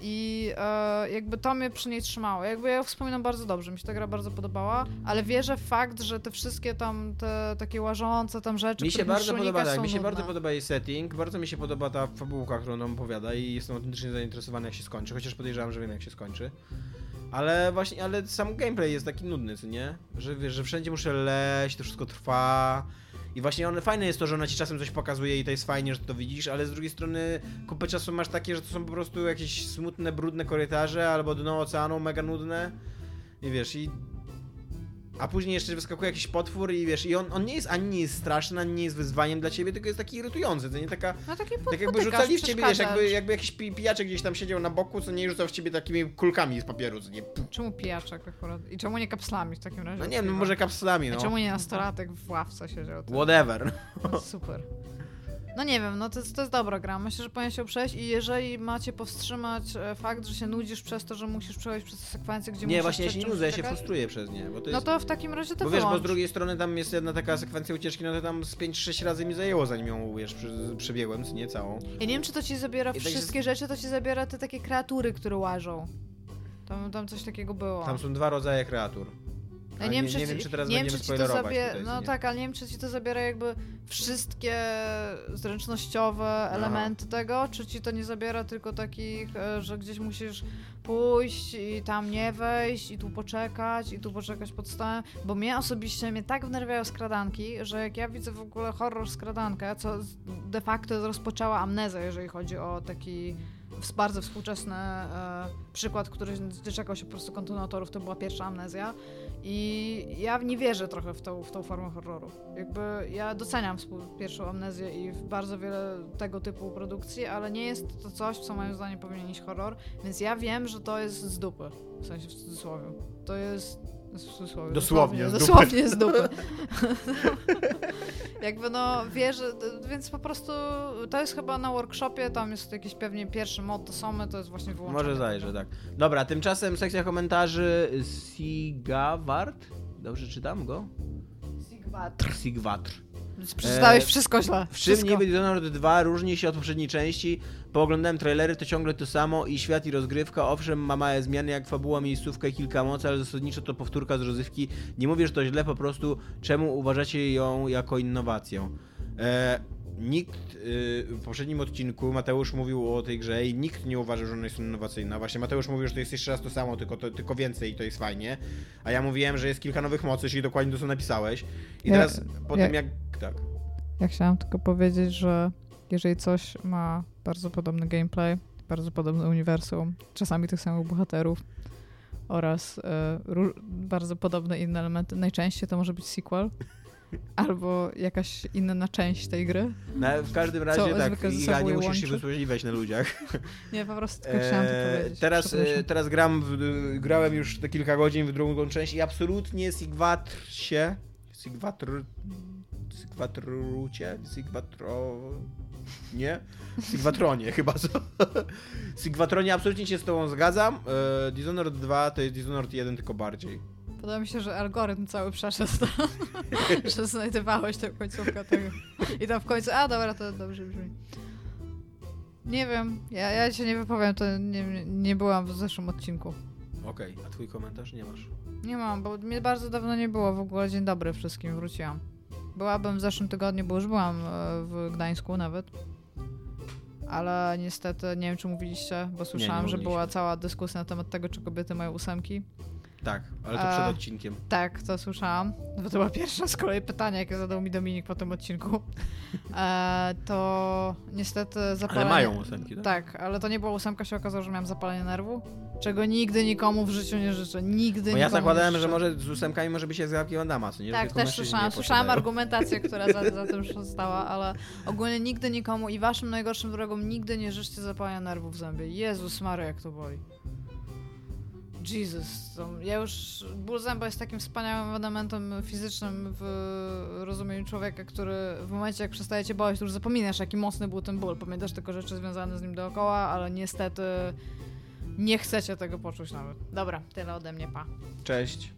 S2: I e, jakby to mnie przy niej trzymało. Jakby ja wspominam bardzo dobrze, mi się ta gra bardzo podobała, ale wierzę w fakt, że te wszystkie tam te takie łażące tam rzeczy,
S3: Mi się bardzo podoba, tak, mi się
S2: nudne.
S3: bardzo podoba jej setting, bardzo mi się podoba ta fabułka, którą nam opowiada i jestem autentycznie zainteresowany jak się skończy, chociaż podejrzewam, że wiem jak się skończy. Ale właśnie, ale sam gameplay jest taki nudny, co nie? Że wiesz, że wszędzie muszę leść, to wszystko trwa. I właśnie one, fajne jest to, że ona ci czasem coś pokazuje i to jest fajnie, że to widzisz, ale z drugiej strony kupę czasu masz takie, że to są po prostu jakieś smutne, brudne korytarze albo dno oceanu mega nudne. I wiesz, i a później jeszcze wyskakuje jakiś potwór i wiesz, i on, on nie jest ani nie jest straszny, ani nie jest wyzwaniem dla ciebie, tylko jest taki irytujący, to nie taka,
S2: No taki
S3: tak jakby rzucali w ciebie, wiesz, jakby, jakby jakiś pi- pijaczek gdzieś tam siedział na boku, co nie rzucał w ciebie takimi kulkami z papieru, co nie.
S2: Czemu pijaczek akurat? I czemu nie kapslami w takim razie?
S3: no nie wiem, no może kapslami,
S2: A
S3: no.
S2: czemu nie nastolatek w ławce siedział?
S3: Whatever.
S2: no, super. No nie wiem, no to, jest- to jest dobra gra. Myślę, że powinien się przejść i jeżeli macie powstrzymać e, fakt, że się nudzisz przez to, że musisz przejść przez te sekwencje, gdzie
S3: Nie,
S2: musisz
S3: właśnie ja się nie nudzę, ja się frustruję przez nie, bo to
S2: No
S3: jest...
S2: to w takim razie to
S3: Bo wiesz, bo z drugiej strony tam jest jedna taka sekwencja ucieczki, no to tam z 5-6 razy mi zajęło, zanim ją, wiesz, przebiegłem, nie całą.
S2: Ja nie wiem, czy to ci zabiera
S3: I tak
S2: wszystkie rzeczy, to ci zabiera te takie kreatury, które łażą. Tam, tam coś takiego było.
S3: Tam są dwa rodzaje kreatur.
S2: Ja
S3: A
S2: nie, wiem,
S3: nie,
S2: czy
S3: nie wiem, czy teraz
S2: nie wiem,
S3: będziemy
S2: czy
S3: spoilerować tutaj,
S2: No
S3: nie?
S2: tak, ale nie wiem, czy ci to zabiera jakby wszystkie zręcznościowe elementy tego, czy ci to nie zabiera tylko takich, e, że gdzieś musisz pójść i tam nie wejść i tu poczekać i tu poczekać pod stołem, bo mnie osobiście mnie tak wnerwiają skradanki, że jak ja widzę w ogóle horror skradankę, co de facto rozpoczęła amnezję, jeżeli chodzi o taki bardzo współczesny e, przykład, który doczekał się po prostu kontynuatorów, to była pierwsza amnezja. I ja nie wierzę trochę w tą, w tą formę horroru. Jakby ja doceniam pierwszą amnezję i bardzo wiele tego typu produkcji, ale nie jest to coś, co moim zdaniem powinien iść horror, więc ja wiem, że to jest z dupy. W sensie w cudzysłowie. To jest.
S3: Dosłownie z dupy.
S2: dosłownie z dupy. Jakby no wierzę, d- więc po prostu to jest chyba na workshopie, tam jest jakiś pewnie pierwszy mod do Somy, to jest właśnie wyłączone.
S3: Może zajrzę, tak. Dobra, tymczasem sekcja komentarzy Sigawart. Dobrze czytam go?
S2: Sigwatr.
S3: Sigwatr.
S2: Przeczytałeś
S3: E,
S2: wszystko źle.
S3: W czym niby Dishonored 2 różni się od poprzedniej części? Pooglądałem trailery, to ciągle to samo i świat i rozgrywka, owszem, ma małe zmiany jak fabuła, miejscówka i kilka mocy, ale zasadniczo to powtórka z rozrywki. Nie mówię, że to źle, po prostu czemu uważacie ją jako innowację? E, nikt y, w poprzednim odcinku Mateusz mówił o tej grze i nikt nie uważał, że ona jest innowacyjna. Właśnie Mateusz mówił, że to jest jeszcze raz to samo, tylko, to, tylko więcej i to jest fajnie. A ja mówiłem, że jest kilka nowych mocy, czyli dokładnie to, co napisałeś. I
S2: Ja-
S3: teraz po
S2: ja-
S3: tym jak... Tak.
S2: Ja chciałam tylko powiedzieć, że jeżeli coś ma bardzo podobny gameplay, bardzo podobne uniwersum, czasami tych samych bohaterów oraz ró- bardzo podobne inne elementy, najczęściej to może być sequel albo jakaś inna część tej gry.
S3: No, w każdym razie tak,
S2: zwykle ze
S3: Iga, nie musisz się wysłuchiwać na ludziach.
S2: Nie, po prostu tylko chciałam to powiedzieć.
S3: Teraz, e, teraz gram w, grałem już te kilka godzin w drugą część i absolutnie Sigwatr się. Sigwatr. Sigwatrucie? Sigwatro. Nie? Sigwatronie chyba co? Sigwatronie absolutnie się z tobą zgadzam. E, Dishonored 2 to jest Dishonored 1 tylko bardziej.
S2: Podoba mi się, że algorytm cały przeszedł, że znajdowałeś tę końcówkę tego. I tam w końcu, a dobra, to dobrze brzmi. Nie wiem, ja, ja się nie wypowiem, to nie, nie byłam w zeszłym odcinku.
S3: Okej, a twój komentarz nie masz?
S2: Nie mam, bo mnie bardzo dawno nie było w ogóle. Dzień dobry wszystkim, wróciłam. Byłabym w zeszłym tygodniu, bo już byłam e, w Gdańsku nawet. Ale niestety, nie wiem czy mówiliście, bo słyszałam, że
S3: mówiliśmy.
S2: była cała dyskusja na temat tego, czy kobiety mają ósemki.
S3: Tak, ale to
S2: A-
S3: przed odcinkiem.
S2: Tak, to słyszałam. Bo to była pierwsza z kolei pytania, jakie zadał mi Dominik po tym odcinku. E, to niestety zapalenie...
S3: Ale mają ósemki, tak?
S2: Tak, ale to nie była ósemka, się okazało, że miałam zapalenie nerwu. Czego nigdy nikomu w życiu nie życzę. Nigdy
S3: Bo ja zakładałem, że może z ósemkami może być jak z Jackie Dama, co nie?
S2: Tak, też słyszałam. Słyszałam argumentację, która za, za tym stała, ale ogólnie nigdy nikomu i waszym najgorszym wrogom nigdy nie życzcie zapalenia nerwów w zębie. Jezus Maria, jak to boli. Jesus. Ja już... Ból zęba jest takim wspaniałym elementem fizycznym w rozumieniu człowieka, który w momencie, jak przestaje cię boleć, to już zapominasz, jaki mocny był ten ból. Pamiętasz tylko rzeczy związane z nim dookoła, ale niestety nie chcecie tego poczuć nawet. Dobra, tyle ode mnie, pa.
S3: Cześć.